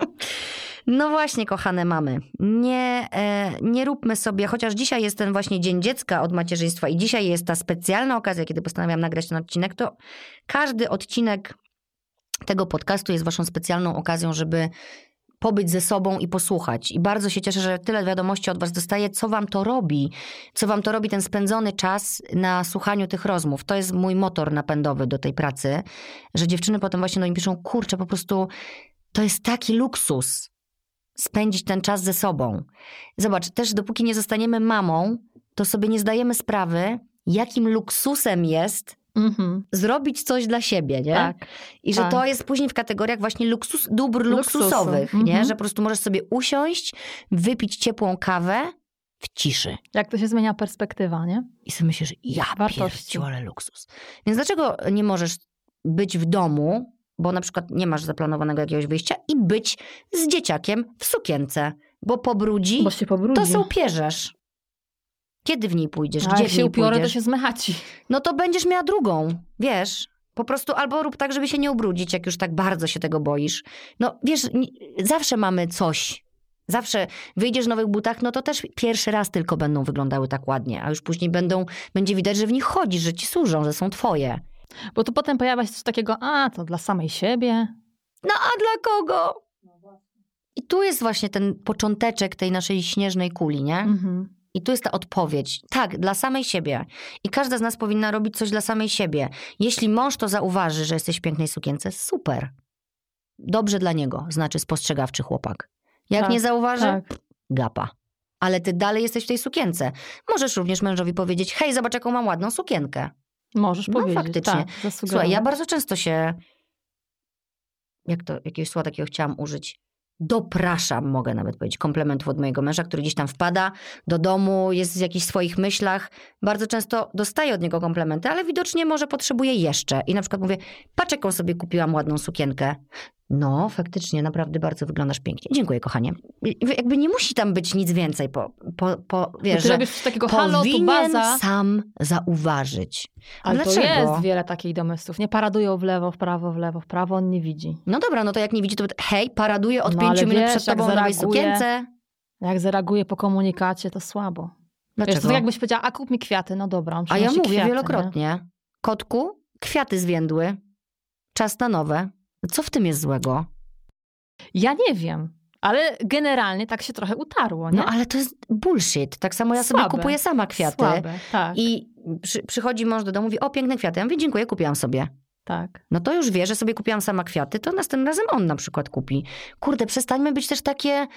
No właśnie, kochane mamy, nie, e, nie róbmy sobie, chociaż dzisiaj jest ten właśnie Dzień Dziecka od macierzyństwa i dzisiaj jest ta specjalna okazja, kiedy postanawiam nagrać ten odcinek, to każdy odcinek tego podcastu jest waszą specjalną okazją, żeby pobyć ze sobą i posłuchać. I bardzo się cieszę, że tyle wiadomości od was dostaję, co wam to robi, co wam to robi ten spędzony czas na słuchaniu tych rozmów. To jest mój motor napędowy do tej pracy, że dziewczyny potem właśnie do mnie piszą, kurczę, po prostu to jest taki luksus spędzić ten czas ze sobą. Zobacz, też dopóki nie zostaniemy mamą, to sobie nie zdajemy sprawy, jakim luksusem jest Mhm. zrobić coś dla siebie, nie? Tak. I że tak. to jest później w kategoriach właśnie luksus, dóbr luksusowych, Mhm. nie? Że po prostu możesz sobie usiąść, wypić ciepłą kawę w ciszy. Jak to się zmienia perspektywa, nie? I sobie myślisz, ja Wartości. pierdziu, ale luksus. Więc dlaczego nie możesz być w domu, bo na przykład nie masz zaplanowanego jakiegoś wyjścia i być z dzieciakiem w sukience, bo pobrudzi, Bo się pobrudzi. to se upierzesz. Kiedy w niej pójdziesz? A Gdzie jak w się upiorę, to pójdziesz? się zmechaci. No to będziesz miała drugą, wiesz. Po prostu albo rób tak, żeby się nie ubrudzić, jak już tak bardzo się tego boisz. No wiesz, zawsze mamy coś. Zawsze wyjdziesz w nowych butach, no to też pierwszy raz tylko będą wyglądały tak ładnie, a już później będą, będzie widać, że w nich chodzisz, że ci służą, że są twoje. Bo tu potem pojawia się coś takiego, a to dla samej siebie. No a dla kogo? I tu jest właśnie ten począteczek tej naszej śnieżnej kuli, nie? Mhm. I tu jest ta odpowiedź. Tak, dla samej siebie. I każda z nas powinna robić coś dla samej siebie. Jeśli mąż to zauważy, że jesteś w pięknej sukience, super. Dobrze dla niego, znaczy spostrzegawczy chłopak. Jak Tak, nie zauważy, Tak. gapa. Ale ty dalej jesteś w tej sukience. Możesz również mężowi powiedzieć, hej, zobacz jaką mam ładną sukienkę. Możesz No, powiedzieć. faktycznie. Tak, Słuchaj, ja bardzo często się, jak to, jakiegoś słowa takiego chciałam użyć, dopraszam, mogę nawet powiedzieć, komplementów od mojego męża, który gdzieś tam wpada do domu, jest w jakichś swoich myślach. Bardzo często dostaję od niego komplementy, ale widocznie może potrzebuje jeszcze. I na przykład mówię, patrz jaką sobie kupiłam ładną sukienkę. No, faktycznie, naprawdę bardzo wyglądasz pięknie. Dziękuję, kochanie. Jakby nie musi tam być nic więcej, po, po, po, wiesz, że takiego halo, powinien baza. sam zauważyć. Ale to Dlaczego? jest wiele takich domysłów. Nie paradują w lewo, w prawo, w lewo, w prawo, on nie widzi. No dobra, no to jak nie widzi, to hej, paraduję od No, pięciu minut wiesz, przed tobą w nowej sukience. Jak zareaguje po komunikacie, to słabo. Wiesz, Dlaczego? to tak jakbyś powiedziała, a kup mi kwiaty. No dobra, on A ja mówię kwiaty, wielokrotnie. Kotku, kwiaty zwiędły. Czas na nowe. Co w tym jest złego? Ja nie wiem, ale generalnie tak się trochę utarło, nie? No ale to jest bullshit. Tak samo ja sobie Słabe. kupuję sama kwiaty. Słabe, tak, I przy, przychodzi mąż do domu i mówi, o piękne kwiaty. Ja mówię, dziękuję, kupiłam sobie. tak. No to już wie, że sobie kupiłam sama kwiaty, to następnym razem on na przykład kupi. Kurde, przestańmy być też takie,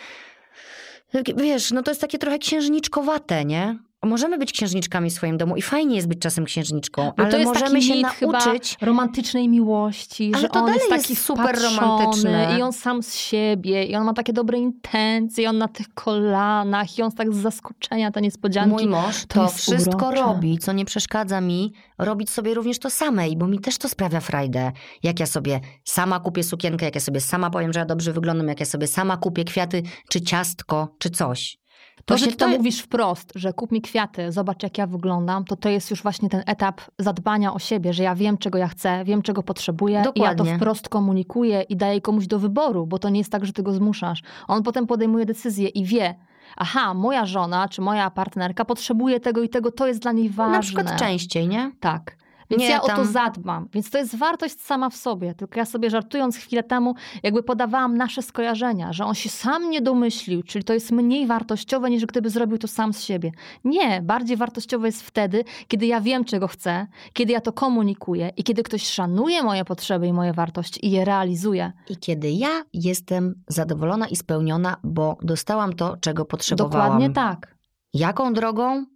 wiesz, no to jest takie trochę księżniczkowate, nie? Możemy być księżniczkami w swoim domu i fajnie jest być czasem księżniczką, Bo ale jest możemy się nauczyć. romantycznej miłości, Ale że to on dalej jest jest taki super wpatrzony romantyczne. i on sam z siebie i on ma takie dobre intencje i on na tych kolanach i on tak z zaskoczenia te niespodzianki. Mój mąż to to, jest wszystko urocze. robi, co nie przeszkadza mi robić sobie również to samej, bo mi też to sprawia frajdę. Jak ja sobie sama kupię sukienkę, jak ja sobie sama powiem, że ja dobrze wyglądam, jak ja sobie sama kupię kwiaty, czy ciastko, czy coś. To, że ty to mówisz wprost, że kup mi kwiaty, zobacz jak ja wyglądam, to to jest już właśnie ten etap zadbania o siebie, że ja wiem czego ja chcę, wiem czego potrzebuję i ja to Dokładnie. wprost komunikuję i daję komuś do wyboru, bo to nie jest tak, że ty go zmuszasz. On potem podejmuje decyzję i wie, aha, moja żona czy moja partnerka potrzebuje tego i tego, to jest dla niej ważne. Na przykład częściej, nie? Tak. Więc Nie, ja o to tam- zadbam. Więc to jest wartość sama w sobie. Tylko ja sobie żartując chwilę temu, jakby podawałam nasze skojarzenia, że on się sam nie domyślił, czyli to jest mniej wartościowe niż gdyby zrobił to sam z siebie. Nie, bardziej wartościowe jest wtedy, kiedy ja wiem, czego chcę, kiedy ja to komunikuję i kiedy ktoś szanuje moje potrzeby i moje wartości i je realizuje. I kiedy ja jestem zadowolona i spełniona, bo dostałam to, czego potrzebowałam. Dokładnie tak. Jaką drogą?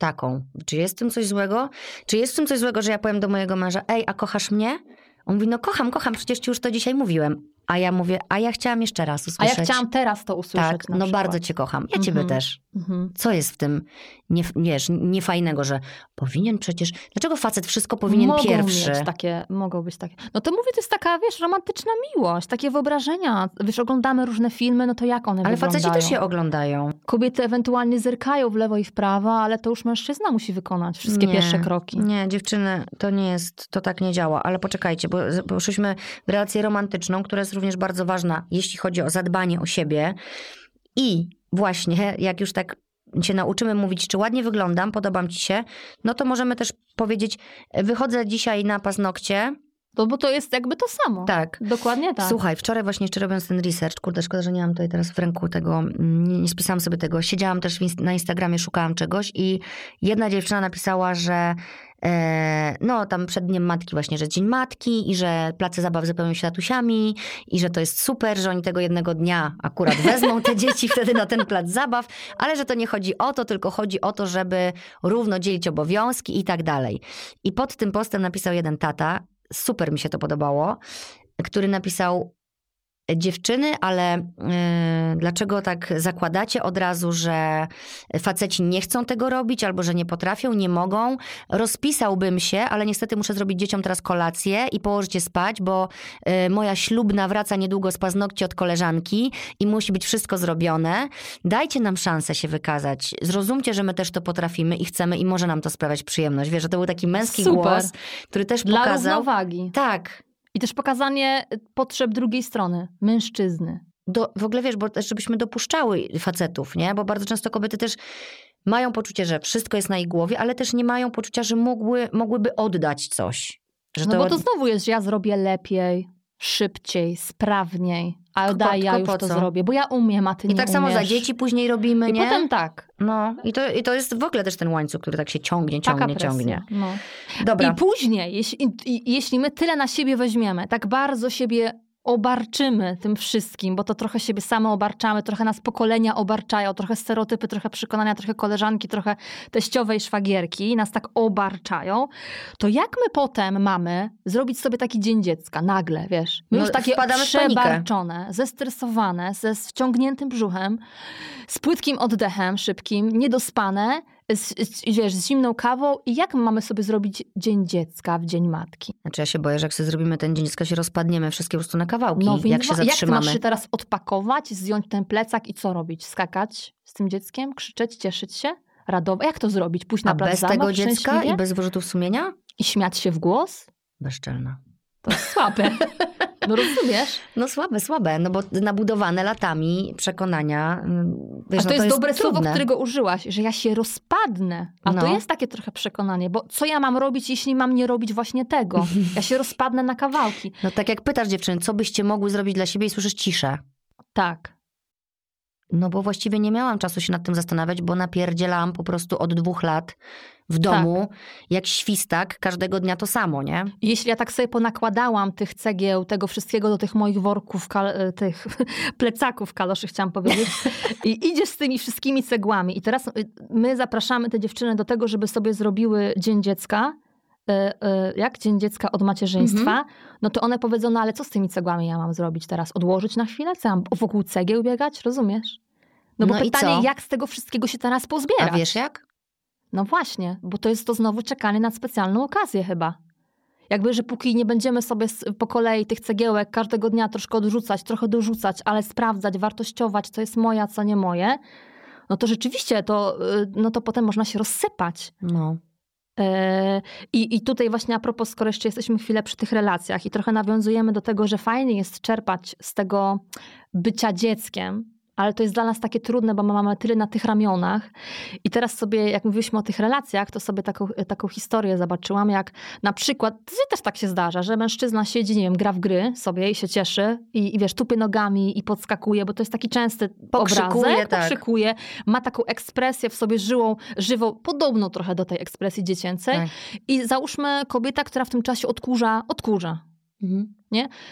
Taką. Czy jest w tym coś złego? Czy jest w tym coś złego, że ja powiem do mojego męża, ej, a kochasz mnie? On mówi, no kocham, kocham, przecież ci już to dzisiaj mówiłem. A ja mówię, a ja chciałam jeszcze raz A usłyszeć. ja chciałam teraz to usłyszeć. Tak, no przykład. bardzo cię kocham. Ja ciebie Mhm. też. Mhm. Co jest w tym, nie, wiesz, niefajnego, że powinien przecież... Dlaczego facet wszystko powinien mogą pierwszy? Mieć takie, mogą być takie. No to mówię, to jest taka, wiesz, romantyczna miłość, takie wyobrażenia. Wiesz, oglądamy różne filmy, no to jak one Ale wyglądają? faceci też je oglądają. Kobiety ewentualnie zerkają w lewo i w prawo, ale to już mężczyzna musi wykonać wszystkie Nie, pierwsze kroki. Nie, dziewczyny, to nie jest, to tak nie działa. Ale poczekajcie, bo poszliśmy w relację romantyczną, która jest również bardzo ważna, jeśli chodzi o zadbanie o siebie. I właśnie, jak już tak się nauczymy mówić, czy ładnie wyglądam, podobam ci się, no to możemy też powiedzieć, wychodzę dzisiaj na paznokcie. To, bo to jest jakby to samo. Tak. Dokładnie tak. Słuchaj, wczoraj właśnie jeszcze robiąc ten research, kurde, szkoda, że nie mam tutaj teraz w ręku tego, mm, nie, nie spisałam sobie tego. Siedziałam też na Instagramie, szukałam czegoś i jedna dziewczyna napisała, że no tam przed Dniem Matki właśnie, że Dzień Matki i że place zabaw wypełnią się tatusiami i że to jest super, że oni tego jednego dnia akurat wezmą te dzieci wtedy na ten plac zabaw, ale że to nie chodzi o to, tylko chodzi o to, żeby równo dzielić obowiązki i tak dalej. I pod tym postem napisał jeden tata, super mi się to podobało, który napisał dziewczyny, ale y, dlaczego tak zakładacie od razu, że faceci nie chcą tego robić albo że nie potrafią, nie mogą? Rozpisałbym się, ale niestety muszę zrobić dzieciom teraz kolację i położyć je spać, bo y, moja ślubna wraca niedługo z paznokci od koleżanki i musi być wszystko zrobione. Dajcie nam szansę się wykazać. Zrozumcie, że my też to potrafimy i chcemy i może nam to sprawiać przyjemność. Wiesz, że to był taki męski Super. głos, który też Dla pokazał... równowagi. Tak, I też pokazanie potrzeb drugiej strony, mężczyzny. do, w ogóle wiesz, bo też żebyśmy dopuszczały facetów, nie? Bo bardzo często kobiety też mają poczucie, że wszystko jest na ich głowie, ale też nie mają poczucia, że mogły, mogłyby oddać coś. Że No bo to znowu jest, że ja zrobię lepiej, szybciej, sprawniej, a daj, ja już po to co? zrobię, bo ja umiem, a ty I nie tak samo za umiesz. dzieci później robimy, I nie? potem tak. No i to, i to jest w ogóle też ten łańcuch, który tak się ciągnie, ciągnie, ciągnie. No. Dobra, I później, jeśli, i- jeśli my tyle na siebie weźmiemy, tak bardzo siebie obarczymy tym wszystkim, bo to trochę siebie same obarczamy, trochę nas pokolenia obarczają, trochę stereotypy, trochę przekonania, trochę koleżanki, trochę teściowe i szwagierki nas tak obarczają, to jak my potem mamy zrobić sobie taki dzień dziecka? Nagle, wiesz? My No, już takie przebarczone, zestresowane, ze wciągniętym brzuchem, z płytkim oddechem szybkim, niedospane, z, z, wiesz, z zimną kawą i jak mamy sobie zrobić dzień dziecka w dzień matki? znaczy ja się boję, że jak sobie zrobimy ten dzień dziecka, się rozpadniemy wszystkie po prostu na kawałki, więc jak się wa- jak zatrzymamy. masz się teraz odpakować, zdjąć ten plecak i co robić? Skakać z tym dzieckiem? Krzyczeć, cieszyć się? Radować? Jak to zrobić? Pójść na A plac bez tego dziecka i bez wyrzutów sumienia? I śmiać się w głos? Bezczelna. To jest słabe. No rozumiesz? No słabe, słabe, no bo nabudowane latami przekonania. mm, Wiesz, A to, no jest, dobre słowo, którego użyłaś, że ja się rozpadnę. A to No. jest takie trochę przekonanie, bo co ja mam robić, jeśli mam nie robić właśnie tego? Ja się rozpadnę na kawałki. No tak jak pytasz dziewczyny, co byście mogły zrobić dla siebie i słyszysz ciszę. Tak. No bo właściwie nie miałam czasu się nad tym zastanawiać, bo napierdzielałam po prostu od dwóch lat w domu, jak świstak, każdego dnia to samo, nie? Jeśli ja tak sobie ponakładałam tych cegieł, tego wszystkiego do tych moich worków, e, tych plecaków kaloszy, chciałam powiedzieć, i idziesz z tymi wszystkimi cegłami. I teraz y, my zapraszamy te dziewczyny do tego, żeby sobie zrobiły Dzień Dziecka, e, e, jak Dzień Dziecka od macierzyństwa, no to one powiedzą, no ale co z tymi cegłami ja mam zrobić teraz? Odłożyć na chwilę? Co, mam wokół cegieł biegać? Rozumiesz? No bo No i pytanie, co? jak z tego wszystkiego się teraz pozbierać? A wiesz jak? No właśnie, bo to jest to znowu czekanie na specjalną okazję chyba. Jakby, że póki nie będziemy sobie po kolei tych cegiełek każdego dnia troszkę odrzucać, trochę dorzucać, ale sprawdzać, wartościować, co jest moje, a co nie moje, no to rzeczywiście to, y, no to potem można się rozsypać. No. E, I, I tutaj właśnie a propos, skoro jeszcze jesteśmy chwilę przy tych relacjach i trochę nawiązujemy do tego, że fajnie jest czerpać z tego bycia dzieckiem, ale to jest dla nas takie trudne, bo my mamy tyle na tych ramionach. I teraz sobie, jak mówiliśmy o tych relacjach, to sobie taką, taką historię zobaczyłam, jak na przykład, też tak się zdarza, że mężczyzna siedzi, nie wiem, gra w gry sobie i się cieszy i, i wiesz, tupie nogami i podskakuje, bo to jest taki częsty Pokrzykuje, obrazek, tak. pokrzykuje, ma taką ekspresję w sobie żyłą, żywą, podobną trochę do tej ekspresji dziecięcej. Tak. I załóżmy kobieta, która w tym czasie odkurza, odkurza. Mhm.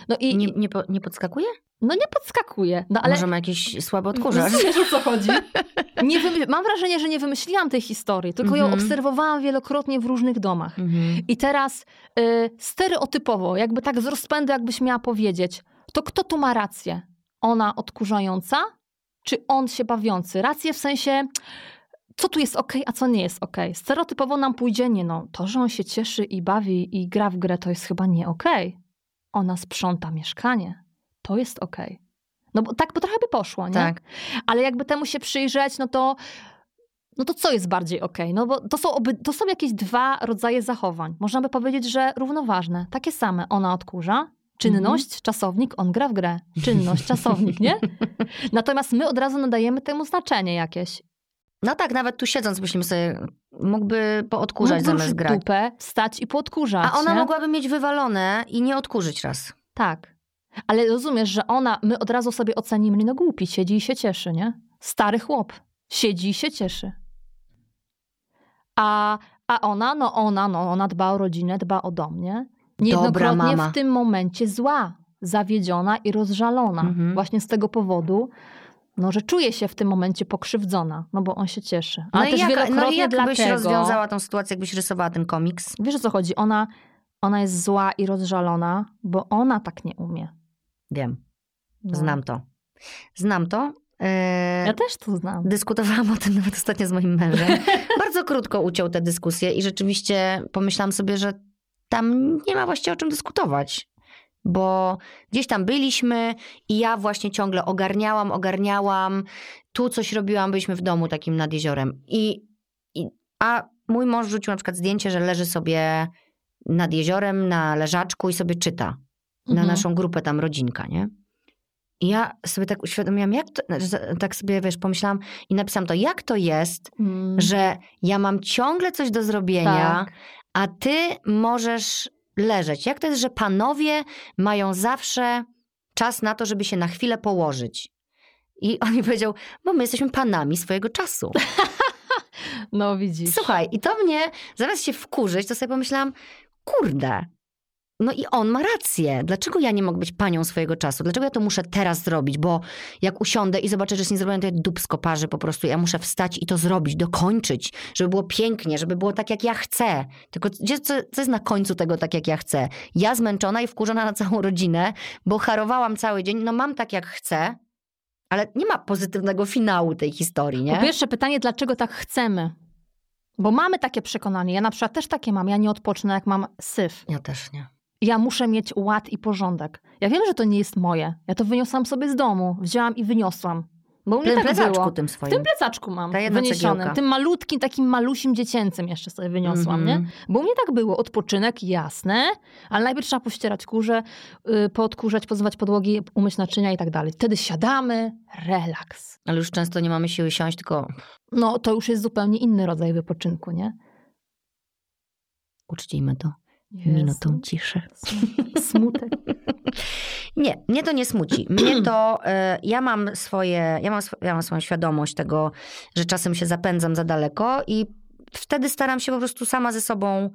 No i Nie, nie, po, nie podskakuje? no nie podskakuje. No ale Może ma jakiś słaby odkurzacz? Rozumiesz, o co chodzi? Nie wymy- mam wrażenie, że nie wymyśliłam tej historii, tylko ją Mhm. obserwowałam wielokrotnie w różnych domach. Mhm. I teraz y, stereotypowo, jakby tak z rozpędu, jakbyś miała powiedzieć, to kto tu ma rację? Ona odkurzająca, czy on się bawiący? Rację w sensie, co tu jest ok, a co nie jest ok. Stereotypowo nam pójdzie, nie no, to, że on się cieszy i bawi i gra w grę, to jest chyba nie ok. Ona sprząta mieszkanie, to jest ok. No bo tak by trochę by poszło, nie? Tak. Ale jakby temu się przyjrzeć, no to, no to co jest bardziej okej? No bo to są, oby, to są jakieś dwa rodzaje zachowań. Można by powiedzieć, że równoważne. Takie same. Ona odkurza, czynność, Mhm. czasownik, on gra w grę. Czynność, czasownik, nie? Natomiast my od razu nadajemy temu znaczenie jakieś. No tak, nawet tu siedząc myślimy sobie, mógłby poodkurzać Mógł zamiast grać. dupę, wstać i podkurzać. A ona nie? mogłaby mieć wywalone i nie odkurzyć raz. Tak. Ale rozumiesz, że ona, my od razu sobie ocenimy, no głupi, siedzi i się cieszy, nie? Stary chłop. Siedzi i się cieszy. A, a ona, no ona, no ona dba o rodzinę, dba o dom, nie? Niejednokrotnie mama. w tym momencie zła, zawiedziona i rozżalona. Mhm. Właśnie z tego powodu, no, że czuje się w tym momencie pokrzywdzona, no bo on się cieszy. No Ale i też jak, wielokrotnie no i jak byś dlatego... rozwiązała tą sytuację, jakbyś rysowała ten komiks? Wiesz o co chodzi? Ona, ona jest zła i rozżalona, bo ona tak nie umie. Wiem, No. znam to. Znam to. Eee, Ja też to znam. Dyskutowałam o tym nawet ostatnio z moim mężem. Bardzo krótko uciął tę dyskusję i rzeczywiście pomyślałam sobie, że tam nie ma właściwie o czym dyskutować. Bo gdzieś tam byliśmy i ja właśnie ciągle ogarniałam, ogarniałam. Tu coś robiłam, byliśmy w domu takim nad jeziorem. I, i, a mój mąż rzucił na przykład zdjęcie, że leży sobie nad jeziorem na leżaczku i sobie czyta. Na Mhm. naszą grupę tam rodzinka, nie? I ja sobie tak uświadomiłam, jak to, tak sobie, wiesz, pomyślałam i napisałam to, jak to jest, Mm, że ja mam ciągle coś do zrobienia, Tak. a ty możesz leżeć. Jak to jest, że panowie mają zawsze czas na to, żeby się na chwilę położyć? I on mi powiedział, bo my jesteśmy panami swojego czasu. No widzisz. Słuchaj, i to mnie, zamiast się wkurzyć, to sobie pomyślałam, kurde, no i on ma rację. Dlaczego ja nie mogę być panią swojego czasu? Dlaczego ja to muszę teraz zrobić? Bo jak usiądę i zobaczę, że jest niezrobione, to ja dupsko parzy po prostu. Ja muszę wstać i to zrobić, dokończyć, żeby było pięknie, żeby było tak, jak ja chcę. Tylko gdzie, co, co jest na końcu tego tak, jak ja chcę? Ja zmęczona i wkurzona na całą rodzinę, bo harowałam cały dzień. No mam tak, jak chcę, ale nie ma pozytywnego finału tej historii, nie? Po pierwsze pytanie, dlaczego tak chcemy? Bo mamy takie przekonanie. Ja na przykład też takie mam. Ja nie odpocznę, jak mam syf. Ja też nie. Ja muszę mieć ład i porządek. Ja wiem, że to nie jest moje. Ja to wyniosłam sobie z domu. Wzięłam i wyniosłam. Bo u W mnie tym tak plecaczku było. tym W swoim. tym plecaczku mam Ta cegiełka. Tym malutkim, takim malusim dziecięcym jeszcze sobie wyniosłam, Mhm. nie? Bo u mnie tak było. Odpoczynek, jasne, ale najpierw trzeba pościerać kurze, yy, poodkurzać, pozwać podłogi, umyć naczynia i tak dalej. Wtedy siadamy, relaks. Ale już często nie mamy siły siąść, tylko No to już jest zupełnie inny rodzaj wypoczynku, nie? uczcijmy to Jezu. minutą ciszy. Smutek. Nie, mnie to nie smuci. Mnie to, e, ja mam swoje, ja mam, sw- ja mam swoją świadomość tego, że czasem się zapędzam za daleko i wtedy staram się po prostu sama ze sobą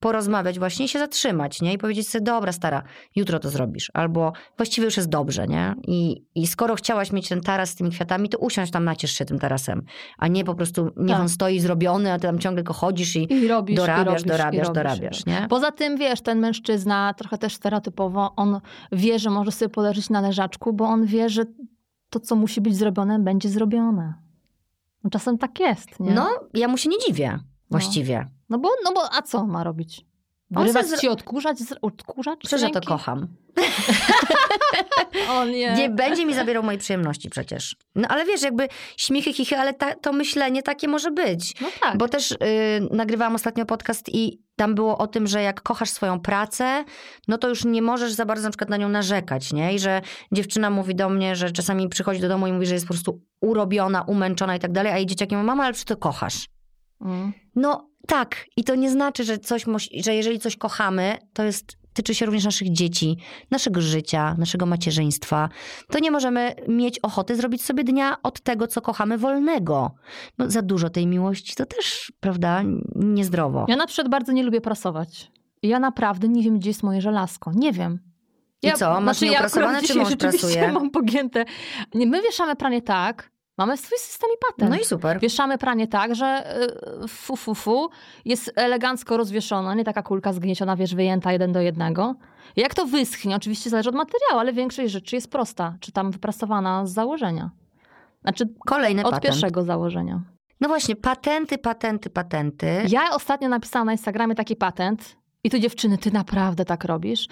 porozmawiać właśnie i się zatrzymać, nie? I powiedzieć sobie, dobra stara, jutro to zrobisz. Albo właściwie już jest dobrze, nie? I, I skoro chciałaś mieć ten taras z tymi kwiatami, to usiądź tam, naciesz się tym tarasem. A nie po prostu, niech Tak. on stoi zrobiony, a ty tam ciągle go chodzisz i, I robisz, dorabiasz, i robisz, dorabiasz, i robisz, dorabiasz, nie? Poza tym, wiesz, ten mężczyzna, trochę też stereotypowo, on wie, że może sobie poleżeć na leżaczku, bo on wie, że to, co musi być zrobione, będzie zrobione. No, Czasem tak jest, nie? No, ja mu się nie dziwię właściwie. No bo, no bo a co on ma robić? Wyrywać zro- ci odkurzać, Przecież ja to kocham. O nie. Nie będzie mi zabierał mojej przyjemności przecież. No ale wiesz, jakby śmichy, chichy, ale ta, to myślenie takie może być. No tak. Bo też y, nagrywałam ostatnio podcast i tam było o tym, że jak kochasz swoją pracę, no to już nie możesz za bardzo na przykład na nią narzekać, nie? I że dziewczyna mówi do mnie, że czasami przychodzi do domu i mówi, że jest po prostu urobiona, umęczona i tak dalej, a jej dzieciaki mówią, mama, ale przecież to kochasz. Mm. No tak, i to nie znaczy, że coś, że jeżeli coś kochamy, to jest, tyczy się również naszych dzieci, naszego życia, naszego macierzyństwa. To nie możemy mieć ochoty zrobić sobie dnia od tego, co kochamy, wolnego. Bo za dużo tej miłości to też, prawda, niezdrowo. Ja na przykład bardzo nie lubię prasować. Ja naprawdę nie wiem, gdzie jest moje żelazko. Nie wiem. I co, masz ja nieoprasowane, akurat czy mąż prasuje? mam pogięte. Nie, my wieszamy pranie tak, mamy swój system i patent. No i super. Wieszamy pranie tak, że y, fu, fu, fu, jest elegancko rozwieszona, nie taka kulka zgnieciona, wiesz, wyjęta jeden do jednego. Jak to wyschnie, oczywiście zależy od materiału, ale większość rzeczy jest prosta, czy tam wyprasowana z założenia. Znaczy Kolejny od patent. pierwszego założenia. No właśnie, patenty, patenty, patenty. Ja ostatnio napisałam na Instagramie taki patent i tu dziewczyny, ty naprawdę tak robisz.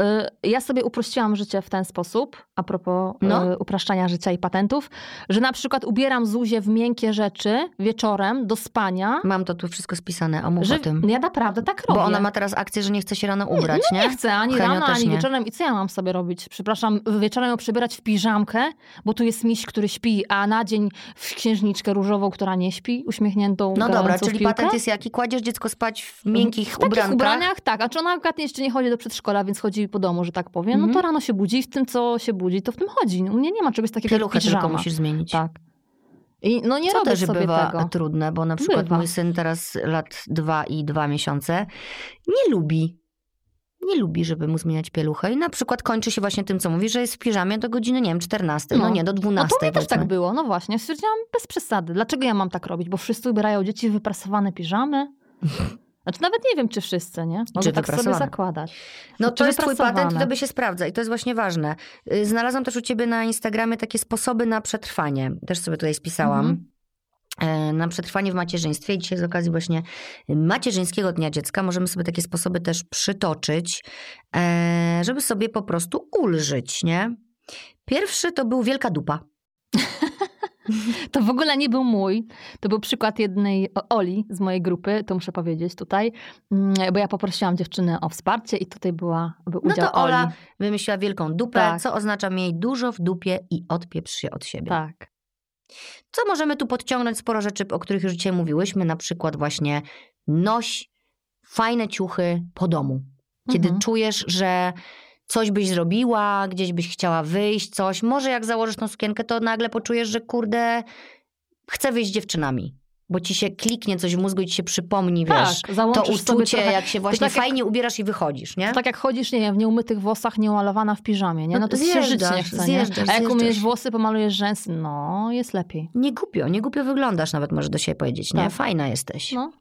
Y, Ja sobie uprościłam życie w ten sposób, a propos No. y, upraszczania życia i patentów, że na przykład ubieram Zuzię w miękkie rzeczy wieczorem do spania. Mam to tu wszystko spisane, a mów Że o tym. ja naprawdę tak robię. Bo ona ma teraz akcję, że nie chce się rano ubrać, nie? Nie chcę ani Henio rano, ani nie. wieczorem. I co ja mam sobie robić? Przepraszam, wieczorem ją przebierać w piżamkę, bo tu jest miś, który śpi, a na dzień w księżniczkę różową, która nie śpi, uśmiechniętą, No dobra, w czyli piłkę? patent jest jaki? Kładziesz dziecko spać w miękkich W ubrankach? ubraniach, tak. A czy ona na przykład jeszcze nie chodzi do przedszkola, więc chodzi po domu, że tak powiem, Mhm. no to rano się budzi i w tym, co się budzi, to w tym chodzi. U mnie nie ma czegoś takiego Pieluchę jak piżama. tylko musisz zmienić. Tak. I no nie Co robię też sobie bywa tego. trudne, bo na przykład Bywa. mój syn teraz lat dwa i dwa miesiące nie lubi. Nie lubi, żeby mu zmieniać pieluchę. I na przykład kończy się właśnie tym, co mówi, że jest w piżamie do godziny, nie wiem, 14, no, No. nie, do No 12. to u mnie też tak było, no właśnie. Stwierdziłam bez przesady. Dlaczego ja mam tak robić? Bo wszyscy ubierają dzieci w wyprasowane piżamy. Znaczy nawet nie wiem, czy wszyscy, nie? Mogę tak sobie zakładać. No Czy to jest twój patent i to by się sprawdza i to jest właśnie ważne. Y, Znalazłam też u ciebie na Instagramie takie sposoby na przetrwanie. Też sobie tutaj spisałam. Mhm. E, Na przetrwanie w macierzyństwie. I dzisiaj z okazji właśnie macierzyńskiego Dnia Dziecka możemy sobie takie sposoby też przytoczyć, e, żeby sobie po prostu ulżyć, nie? Pierwszy to był wielka dupa. To w ogóle nie był mój. To był przykład jednej Oli z mojej grupy, to muszę powiedzieć tutaj, Mm, bo ja poprosiłam dziewczynę o wsparcie i tutaj była, był No udział to Ola Oli. wymyśliła wielką dupę, Tak. co oznacza miej dużo w dupie i odpieprz się od siebie. Tak. Co możemy tu podciągnąć? Sporo rzeczy, o których już dzisiaj mówiłyśmy, na przykład właśnie noś fajne ciuchy po domu. Kiedy Mhm. czujesz, że coś byś zrobiła, gdzieś byś chciała wyjść, coś. Może jak założysz tą sukienkę, to nagle poczujesz, że kurde, chcę wyjść z dziewczynami. Bo ci się kliknie coś w mózgu i ci się przypomni, wiesz, tak, to załączysz sobie uczucie, trochę, jak się właśnie tak jak- fajnie ubierasz i wychodzisz, nie? To tak jak chodzisz, nie wiem, w nieumytych włosach, nieumalowana w piżamie, nie? No to ci się żyć nie Zjeżdżasz, chce, nie? zjeżdżasz, A jak umyjesz zjeżdżasz. włosy, pomalujesz rzęsy, no jest lepiej. Nie głupio, nie głupio wyglądasz, nawet możesz do siebie powiedzieć, nie? Tak. Fajna jesteś. No.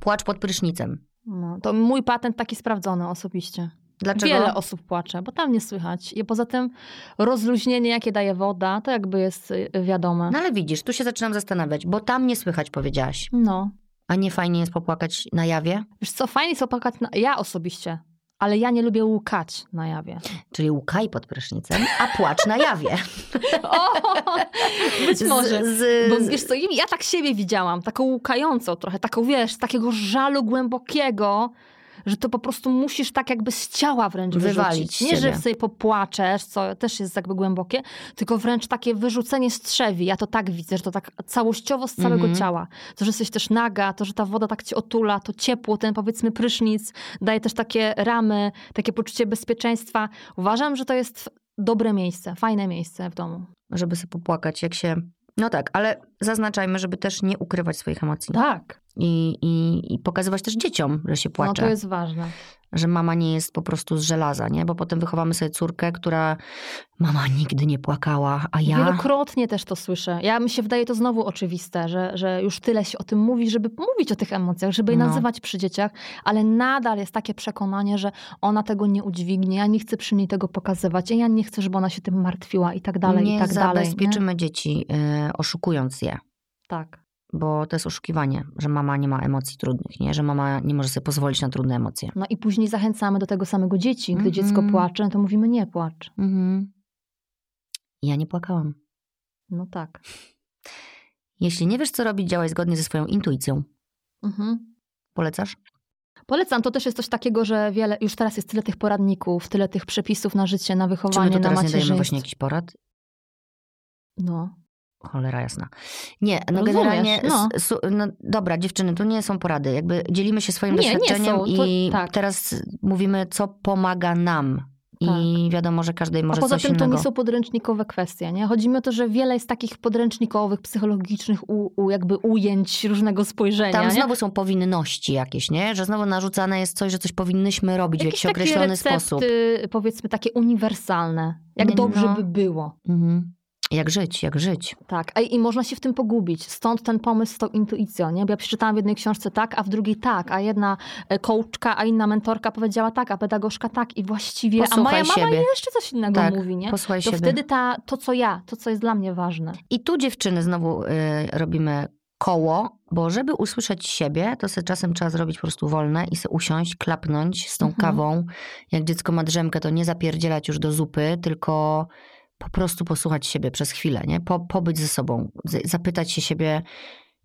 Płacz pod prysznicem. no. To mój patent taki sprawdzony osobiście. Dlaczego? Wiele osób płacze, bo tam nie słychać. I poza tym rozluźnienie, jakie daje woda, to jakby jest y, wiadome. No ale widzisz, tu się zaczynam zastanawiać, bo tam nie słychać, powiedziałaś. No. A nie fajnie jest popłakać na jawie? Wiesz co, fajnie jest opłakać, na... ja osobiście, ale ja nie lubię łukać na jawie. Czyli łukaj pod prysznicem, a płacz na jawie. O, być może. Z, z, Bo wiesz co, ja tak siebie widziałam, taką łukającą trochę, taką wiesz, takiego żalu głębokiego, że to po prostu musisz tak jakby z ciała wręcz Wywalić. Nie, że sobie popłaczesz, co też jest jakby głębokie, tylko wręcz takie wyrzucenie strzewi. Ja to tak widzę, że to tak całościowo z całego Mhm. ciała. To, że jesteś też naga, to, że ta woda tak cię otula, to ciepło, ten powiedzmy prysznic daje też takie ramy, takie poczucie bezpieczeństwa. Uważam, że to jest dobre miejsce, fajne miejsce w domu. Żeby sobie popłakać, jak się... No tak, ale zaznaczajmy, żeby też nie ukrywać swoich emocji. Tak. I, i, I pokazywać też dzieciom, że się No płacze. to jest ważne. Że mama nie jest po prostu z żelaza, nie? Bo potem wychowamy sobie córkę, która... Mama nigdy nie płakała, a ja... Wielokrotnie też to słyszę. Ja mi się wydaje to znowu oczywiste, że, że już tyle się o tym mówi, żeby mówić o tych emocjach, żeby je No. nazywać przy dzieciach, ale nadal jest takie przekonanie, że ona tego nie udźwignie, ja nie chcę przy niej tego pokazywać, ja nie chcę, żeby ona się tym martwiła i tak dalej, nie i tak dalej. Nie? zabezpieczymy dzieci, y, oszukując je. Tak. Bo to jest oszukiwanie, że mama nie ma emocji trudnych, nie? Że mama nie może sobie pozwolić na trudne emocje. No i później zachęcamy do tego samego dzieci. Gdy Mhm. dziecko płacze, to mówimy nie płacz. Mhm. Ja nie płakałam. No tak. Jeśli nie wiesz, co robić, działaj zgodnie ze swoją intuicją. Mhm. Polecasz? Polecam, to też jest coś takiego, że wiele, już teraz jest tyle tych poradników, tyle tych przepisów na życie, na Czy my wychowanie, tu na teraz nie dajemy macierzyństwo. właśnie jakichś porad? No. Cholera jasna. Nie, no Rozumiesz, generalnie, no. su, no dobra, dziewczyny, to nie są porady. Jakby dzielimy się swoim Nie, nie doświadczeniem są, to- i tak. teraz mówimy, co pomaga nam. I wiadomo, że każdej A może poza coś tym to innego. nie są podręcznikowe kwestie, nie? Chodzi mi o to, że wiele jest takich podręcznikowych, psychologicznych u, u jakby ujęć różnego spojrzenia, Tam nie? znowu są powinności jakieś, nie? Że znowu narzucane jest coś, że coś powinnyśmy robić w jakiś określony recepty, sposób. powiedzmy takie uniwersalne. Jak Nie, dobrze no. by było. Mhm. Jak żyć, jak żyć. Tak, Ej, i można się w tym pogubić. Stąd ten pomysł z tą intuicją, nie? Bo ja przeczytałam w jednej książce tak, a w drugiej tak, a jedna e, coachka, a inna mentorka powiedziała tak, a pedagogzka tak i właściwie, a Posłuchaj moja mama siebie. jeszcze coś innego Tak, mówi, nie? Posłuchaj To siebie. wtedy ta, to, co ja, to, co jest dla mnie ważne. I tu dziewczyny znowu y, robimy koło, bo żeby usłyszeć siebie, to sobie czasem trzeba zrobić po prostu wolne i sobie usiąść, klapnąć z tą Mhm. kawą. Jak dziecko ma drzemkę, to nie zapierdzielać już do zupy, tylko po prostu posłuchać siebie przez chwilę, nie? Po, pobyć ze sobą, zapytać się siebie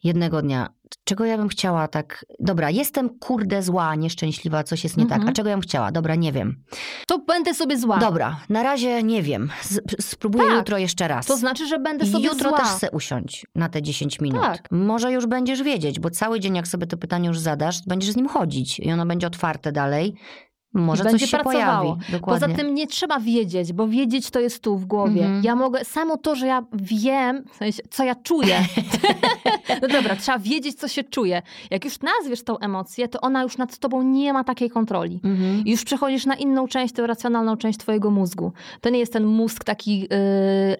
jednego dnia, czego ja bym chciała tak, dobra, jestem kurde zła, nieszczęśliwa, coś jest nie Mhm. tak, a czego ja bym chciała? Dobra, nie wiem. To będę sobie zła. Dobra, na razie nie wiem, Z, spróbuję Tak. jutro jeszcze raz. To znaczy, że będę sobie Jutro zła. też se usiądź na te 10 minut. Tak. Może już będziesz wiedzieć, bo cały dzień jak sobie to pytanie już zadasz, będziesz z nim chodzić i ono będzie otwarte dalej. Może będzie coś się pracowało. pojawi. Poza tym nie trzeba wiedzieć, bo wiedzieć to jest tu w głowie. Mhm. Ja mogę, samo to, że ja wiem, w sensie, co ja czuję. no dobra, trzeba wiedzieć, co się czuje. Jak już nazwiesz tą emocję, to ona już nad tobą nie ma takiej kontroli. Mhm. I już przechodzisz na inną część, tę racjonalną część twojego mózgu. To nie jest ten mózg taki yy,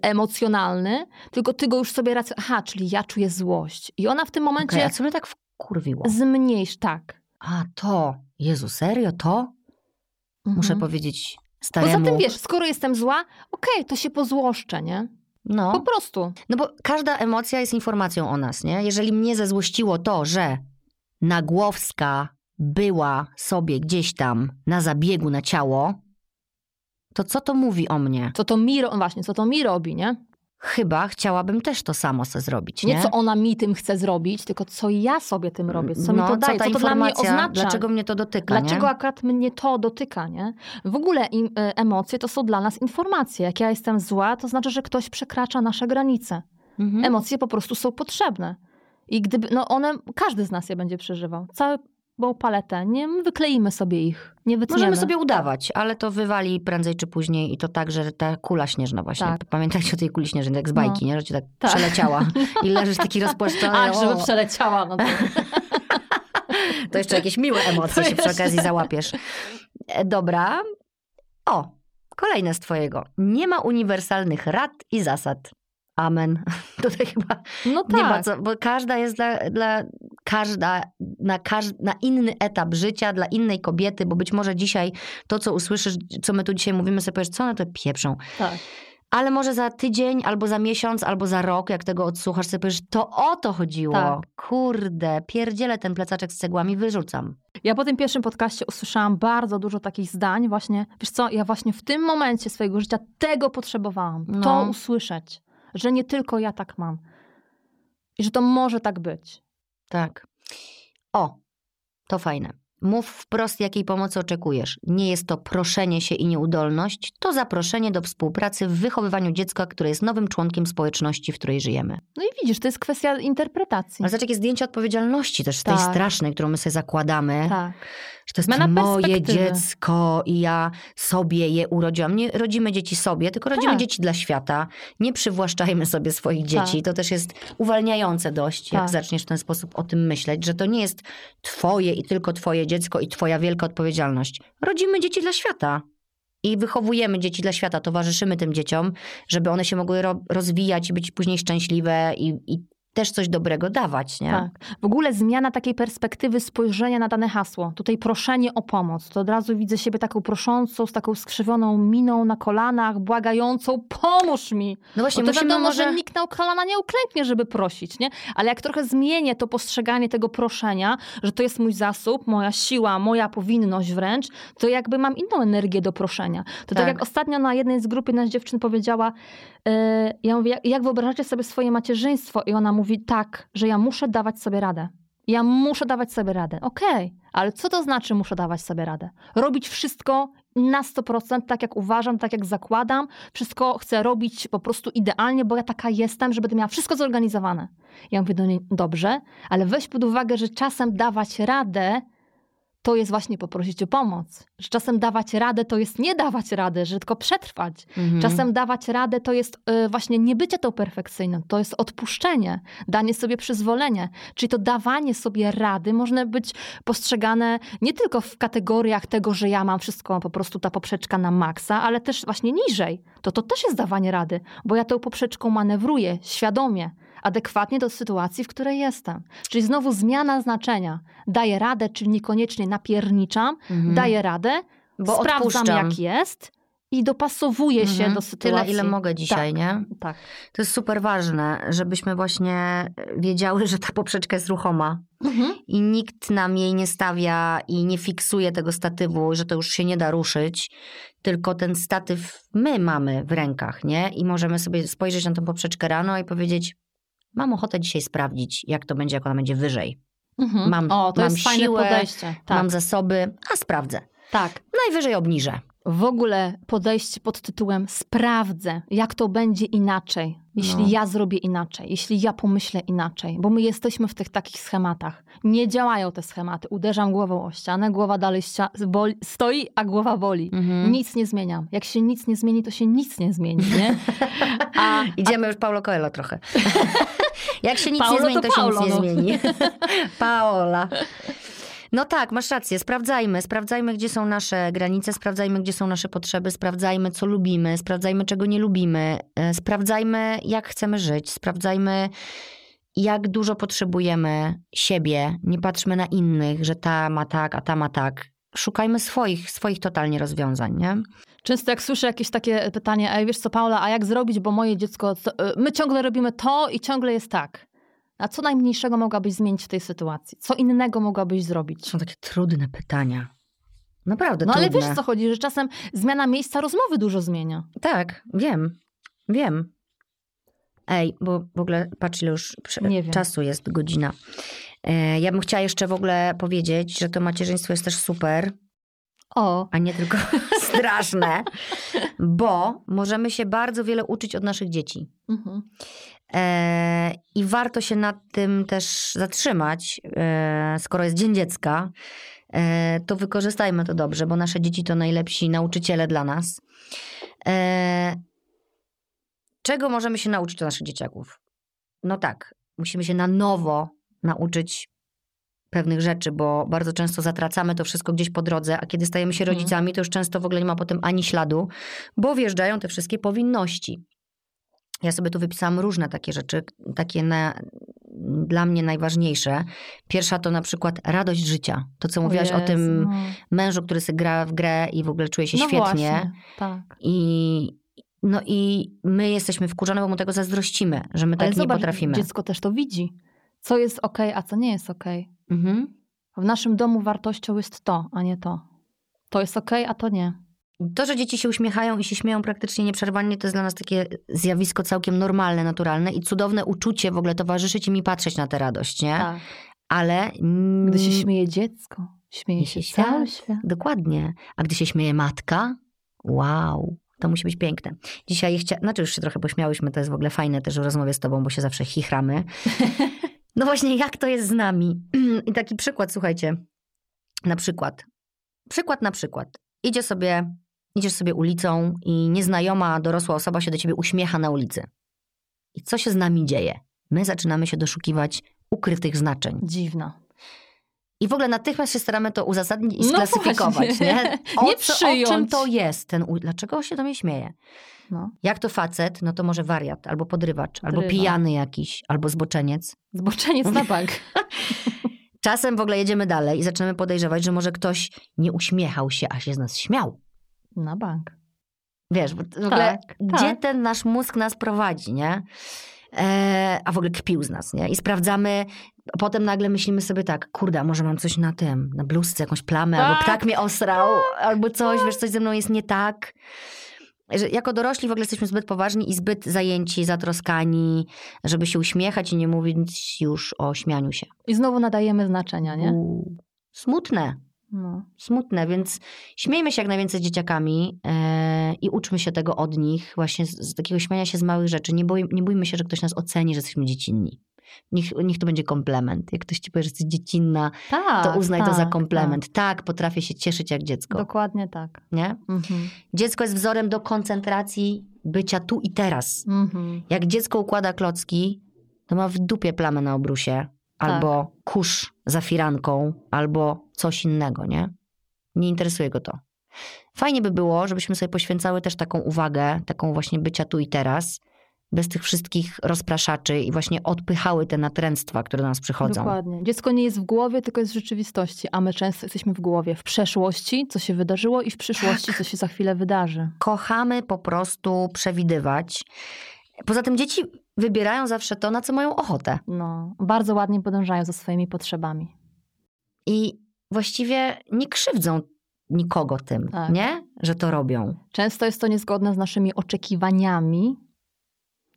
emocjonalny, tylko ty go już sobie racjonalnie... Aha, czyli ja czuję złość. I ona w tym momencie Okej, a co mnie tak wkurwiło? zmniejsz, tak. A to, Jezu, serio to? Muszę Mhm. powiedzieć Poza staremu. tym wiesz, skoro jestem zła, okej, to się pozłoszczę, nie? Po No, prostu. no bo każda emocja jest informacją o nas, nie? Jeżeli mnie zezłościło to, że Nagłowska była sobie gdzieś tam na zabiegu na ciało, to co to mówi o mnie? Co to mi, właśnie, co to mi robi, nie? Chyba chciałabym też to samo se zrobić, nie? Nie co ona mi tym chce zrobić, tylko co ja sobie tym robię, co mi no, to daje, ta co to dla mnie oznacza. Dlaczego mnie to dotyka, Dlaczego nie? akurat mnie to dotyka, nie? W ogóle im, e, emocje to są dla nas informacje. Jak ja jestem zła, to znaczy, że ktoś przekracza nasze granice. Mhm. Emocje po prostu są potrzebne. I gdyby, no one, każdy z nas je będzie przeżywał. Całą paletę. Nie wykleimy sobie ich, nie wytniemy. Możemy sobie udawać, ale to wywali prędzej czy później i to tak, że ta kula śnieżna właśnie. Tak. Pamiętajcie o tej kuli śnieżnej, jak z bajki, nie? Że cię tak, Tak. przeleciała i leżysz taki rozpłaszczony. Ach, żeby przeleciała. No to... to jeszcze jakieś miłe emocje To się przy jeszcze. okazji załapiesz. E, Dobra. O, kolejne z twojego. Nie ma uniwersalnych rad i zasad. Amen. Tutaj chyba No tak. nie ma co, bo każda jest dla, dla każda, na, każ, na inny etap życia, dla innej kobiety, bo być może dzisiaj to, co usłyszysz, co my tu dzisiaj mówimy, sobie powiesz, co one to pieprzą. tak. Ale może za tydzień, albo za miesiąc, albo za rok, jak tego odsłuchasz, sobie powiesz, to o to chodziło. Tak. Kurde, pierdzielę ten plecaczek z cegłami, wyrzucam. Ja po tym pierwszym podcaście usłyszałam bardzo dużo takich zdań właśnie. Wiesz co, ja właśnie w tym momencie swojego życia tego potrzebowałam. No. To usłyszeć. Że nie tylko ja tak mam. I że to może tak być. Tak. O, to fajne. Mów wprost, jakiej pomocy oczekujesz. Nie jest to proszenie się i nieudolność, to zaproszenie do współpracy w wychowywaniu dziecka, które jest nowym członkiem społeczności, w której żyjemy. No i widzisz, to jest kwestia interpretacji. Ale zobacz, jakie zdjęcie odpowiedzialności też tej Tak. strasznej, którą my sobie zakładamy. Tak. Że to jest moje dziecko i ja sobie je urodziłam. Nie rodzimy dzieci sobie, tylko rodzimy Tak. dzieci dla świata. Nie przywłaszczajmy sobie swoich dzieci. To też jest uwalniające dość, jak Tak. zaczniesz w ten sposób o tym myśleć, że to nie jest twoje i tylko twoje dziecko i twoja wielka odpowiedzialność. Rodzimy dzieci dla świata. I wychowujemy dzieci dla świata, towarzyszymy tym dzieciom, żeby one się mogły ro- rozwijać i być później szczęśliwe i, i też coś dobrego dawać, nie? Tak. W ogóle zmiana takiej perspektywy spojrzenia na dane hasło. Tutaj proszenie o pomoc. To od razu widzę siebie taką proszącą, z taką skrzywioną miną na kolanach, błagającą, pomóż mi. No właśnie, Bo to musimy wiadomo, może... że nikt na kolana nie uklęknie, żeby prosić, nie? Ale jak trochę zmienię to postrzeganie tego proszenia, że to jest mój zasób, moja siła, moja powinność wręcz, to jakby mam inną energię do proszenia. To tak, Tak. jak ostatnio na jednej z grupy nas dziewczyn powiedziała, yy, ja mówię, jak, jak wyobrażacie sobie swoje macierzyństwo? I ona mówi tak, że ja muszę dawać sobie radę. Ja muszę dawać sobie radę. Okej, ale co to znaczy muszę dawać sobie radę? Robić wszystko na 100%, tak jak uważam, tak jak zakładam. Wszystko chcę robić po prostu idealnie, bo ja taka jestem, że będę miała wszystko zorganizowane. Ja mówię do niej, dobrze, ale weź pod uwagę, że czasem dawać radę to jest właśnie poprosić o pomoc. Że czasem dawać radę to jest nie dawać radę, że tylko przetrwać. Mhm. Czasem dawać radę to jest y, właśnie nie bycie tą perfekcyjną, to jest odpuszczenie, danie sobie przyzwolenie. Czyli to dawanie sobie rady może być postrzegane nie tylko w kategoriach tego, że ja mam wszystko po prostu ta poprzeczka na maksa, ale też właśnie niżej. To to też jest dawanie rady, bo ja tą poprzeczką manewruję świadomie, adekwatnie do sytuacji, w której jestem. Czyli znowu zmiana znaczenia. Daję radę, czyli niekoniecznie napierniczam, Mhm. daję radę, Bo sprawdzam odpuszczam. jak jest i dopasowuję się Mhm. do sytuacji. Tyle, ile mogę dzisiaj, nie? Tak. To jest super ważne, żebyśmy właśnie wiedziały, że ta poprzeczka jest ruchoma Mhm. i nikt nam jej nie stawia i nie fiksuje tego statywu, że to już się nie da ruszyć, tylko ten statyw my mamy w rękach, nie? I możemy sobie spojrzeć na tą poprzeczkę rano i powiedzieć, mam ochotę dzisiaj sprawdzić, jak to będzie, jak ona będzie wyżej. Mhm. Mam- o, to mam jest fajne siłę, podejście. Tak. Mam zasoby, a sprawdzę. tak. Najwyżej obniżę. W ogóle podejście pod tytułem sprawdzę, jak to będzie inaczej, jeśli No. ja zrobię inaczej, jeśli ja pomyślę inaczej, bo my jesteśmy w tych takich schematach. Nie działają te schematy. Uderzam głową o ścianę, głowa dalej ścia- boli, stoi, a głowa boli. Mhm. Nic nie zmieniam. Jak się nic nie zmieni, to się nic nie zmieni, nie? A, Idziemy już Paulo Coelho trochę. Jak się nic Paulo nie zmieni, to to, się nic nie no. zmieni. Paola. No tak, masz rację. Sprawdzajmy. Sprawdzajmy, gdzie są nasze granice, sprawdzajmy, gdzie są nasze potrzeby, sprawdzajmy, co lubimy, sprawdzajmy, czego nie lubimy, e, sprawdzajmy, jak chcemy żyć, sprawdzajmy, jak dużo potrzebujemy siebie. Nie patrzmy na innych, że ta ma tak, a ta ma tak. Szukajmy swoich, swoich totalnie rozwiązań, nie? Często jak słyszę jakieś takie pytanie, ej wiesz co Paula, a jak zrobić, bo moje dziecko, y, my ciągle robimy to i ciągle jest tak. A co najmniejszego mogłabyś zmienić w tej sytuacji? Co innego mogłabyś zrobić? Są takie trudne pytania. Naprawdę No ale trudne. wiesz co chodzi, że czasem zmiana miejsca rozmowy dużo zmienia. Tak, wiem. Wiem. Ej, bo w ogóle patrz, ile już czasu jest godzina. E, ja bym chciała jeszcze w ogóle powiedzieć, że to macierzyństwo jest też super, O, a nie tylko straszne, bo możemy się bardzo wiele uczyć od naszych dzieci. mhm. E, I warto się nad tym też zatrzymać, e, skoro jest Dzień Dziecka. E, to wykorzystajmy to dobrze, bo nasze dzieci to najlepsi nauczyciele dla nas. E, czego możemy się nauczyć od naszych dzieciaków? No tak, musimy się na nowo nauczyć pewnych rzeczy, bo bardzo często zatracamy to wszystko gdzieś po drodze, a kiedy stajemy się Mhm. rodzicami, to już często w ogóle nie ma potem ani śladu, bo wjeżdżają te wszystkie powinności. Ja sobie tu wypisałam różne takie rzeczy, takie na, dla mnie najważniejsze. Pierwsza to na przykład radość życia. To, co mówiłaś o tym no. mężu, który sobie gra w grę i w ogóle czuje się no świetnie. Właśnie, tak. I, no i my jesteśmy wkurzone, bo mu tego zazdrościmy, że my tak Ale nie zobacz, potrafimy. dziecko też to widzi. Co jest ok, a co nie jest ok. Mhm. W naszym domu wartością jest to, a nie to. To jest ok, a to nie. To, że dzieci się uśmiechają i się śmieją praktycznie nieprzerwanie, to jest dla nas takie zjawisko całkiem normalne, naturalne i cudowne uczucie w ogóle towarzyszyć im i patrzeć na tę radość, nie? Tak. Ale... Gdy się śmieje dziecko, Śmieje się się cały świat. Dokładnie. A gdy się śmieje matka, wow, to musi być piękne. Dzisiaj chcia... znaczy już się trochę pośmiałyśmy, to jest w ogóle fajne też w rozmowie z tobą, bo się zawsze chichramy. No właśnie, jak to jest z nami? I taki przykład, słuchajcie. Na przykład. Przykład na przykład. Idzie sobie, idziesz sobie ulicą i nieznajoma dorosła osoba się do ciebie uśmiecha na ulicy. I co się z nami dzieje? My zaczynamy się doszukiwać ukrytych znaczeń. Dziwna. I w ogóle natychmiast się staramy to uzasadnić i No sklasyfikować, nie? O, Nie co, o czym to jest? Ten, u- dlaczego się do mnie śmieje? No. Jak to facet, no to może wariat, albo podrywacz, albo pijany jakiś, albo zboczeniec. Zboczeniec na bank. Czasem w ogóle jedziemy dalej i zaczynamy podejrzewać, że może ktoś nie uśmiechał się, a się z nas śmiał. Na bank. Wiesz, w ogóle Tak, gdzie tak. ten nasz mózg nas prowadzi, nie? E, a w ogóle kpił z nas, nie? I sprawdzamy, potem nagle myślimy sobie tak, kurde, a może mam coś na tym, na bluzce, jakąś plamę, albo Tak. ptak mnie osrał, albo coś, wiesz, coś ze mną jest nie tak. Że jako dorośli w ogóle jesteśmy zbyt poważni i zbyt zajęci, zatroskani, żeby się uśmiechać i nie mówić już o śmianiu się. I znowu nadajemy znaczenia, nie? U, Smutne, No. smutne, więc śmiejmy się jak najwięcej z dzieciakami e, i uczmy się tego od nich, właśnie z, z takiego śmiania się z małych rzeczy. Nie, boi, nie bójmy się, że ktoś nas oceni, że jesteśmy dziecinni. Niech, niech to będzie komplement. Jak ktoś ci powie, że jesteś dziecinna, Tak, to uznaj to za tak, komplement. Tak. potrafię się cieszyć jak Tak. dziecko. Dokładnie tak. Nie? Mhm. Dziecko jest wzorem do koncentracji bycia tu i teraz. Mhm. Jak dziecko układa klocki, to ma w dupie plamę na obrusie, albo kurz za firanką, albo coś innego, nie? Nie interesuje go to. Fajnie by było, żebyśmy sobie poświęcały też taką uwagę, taką właśnie bycia tu i teraz, bez tych wszystkich rozpraszaczy i właśnie odpychały te natręctwa, które do nas przychodzą. Dokładnie. Dziecko nie jest w głowie, tylko jest w rzeczywistości, a my często jesteśmy w głowie. W przeszłości, co się wydarzyło i w przyszłości, Tak. co się za chwilę wydarzy. Kochamy po prostu przewidywać. Poza tym dzieci wybierają zawsze to, na co mają ochotę. No, bardzo ładnie podążają za swoimi potrzebami. I właściwie nie krzywdzą nikogo tym, Tak. nie? Że to robią. Często jest to niezgodne z naszymi oczekiwaniami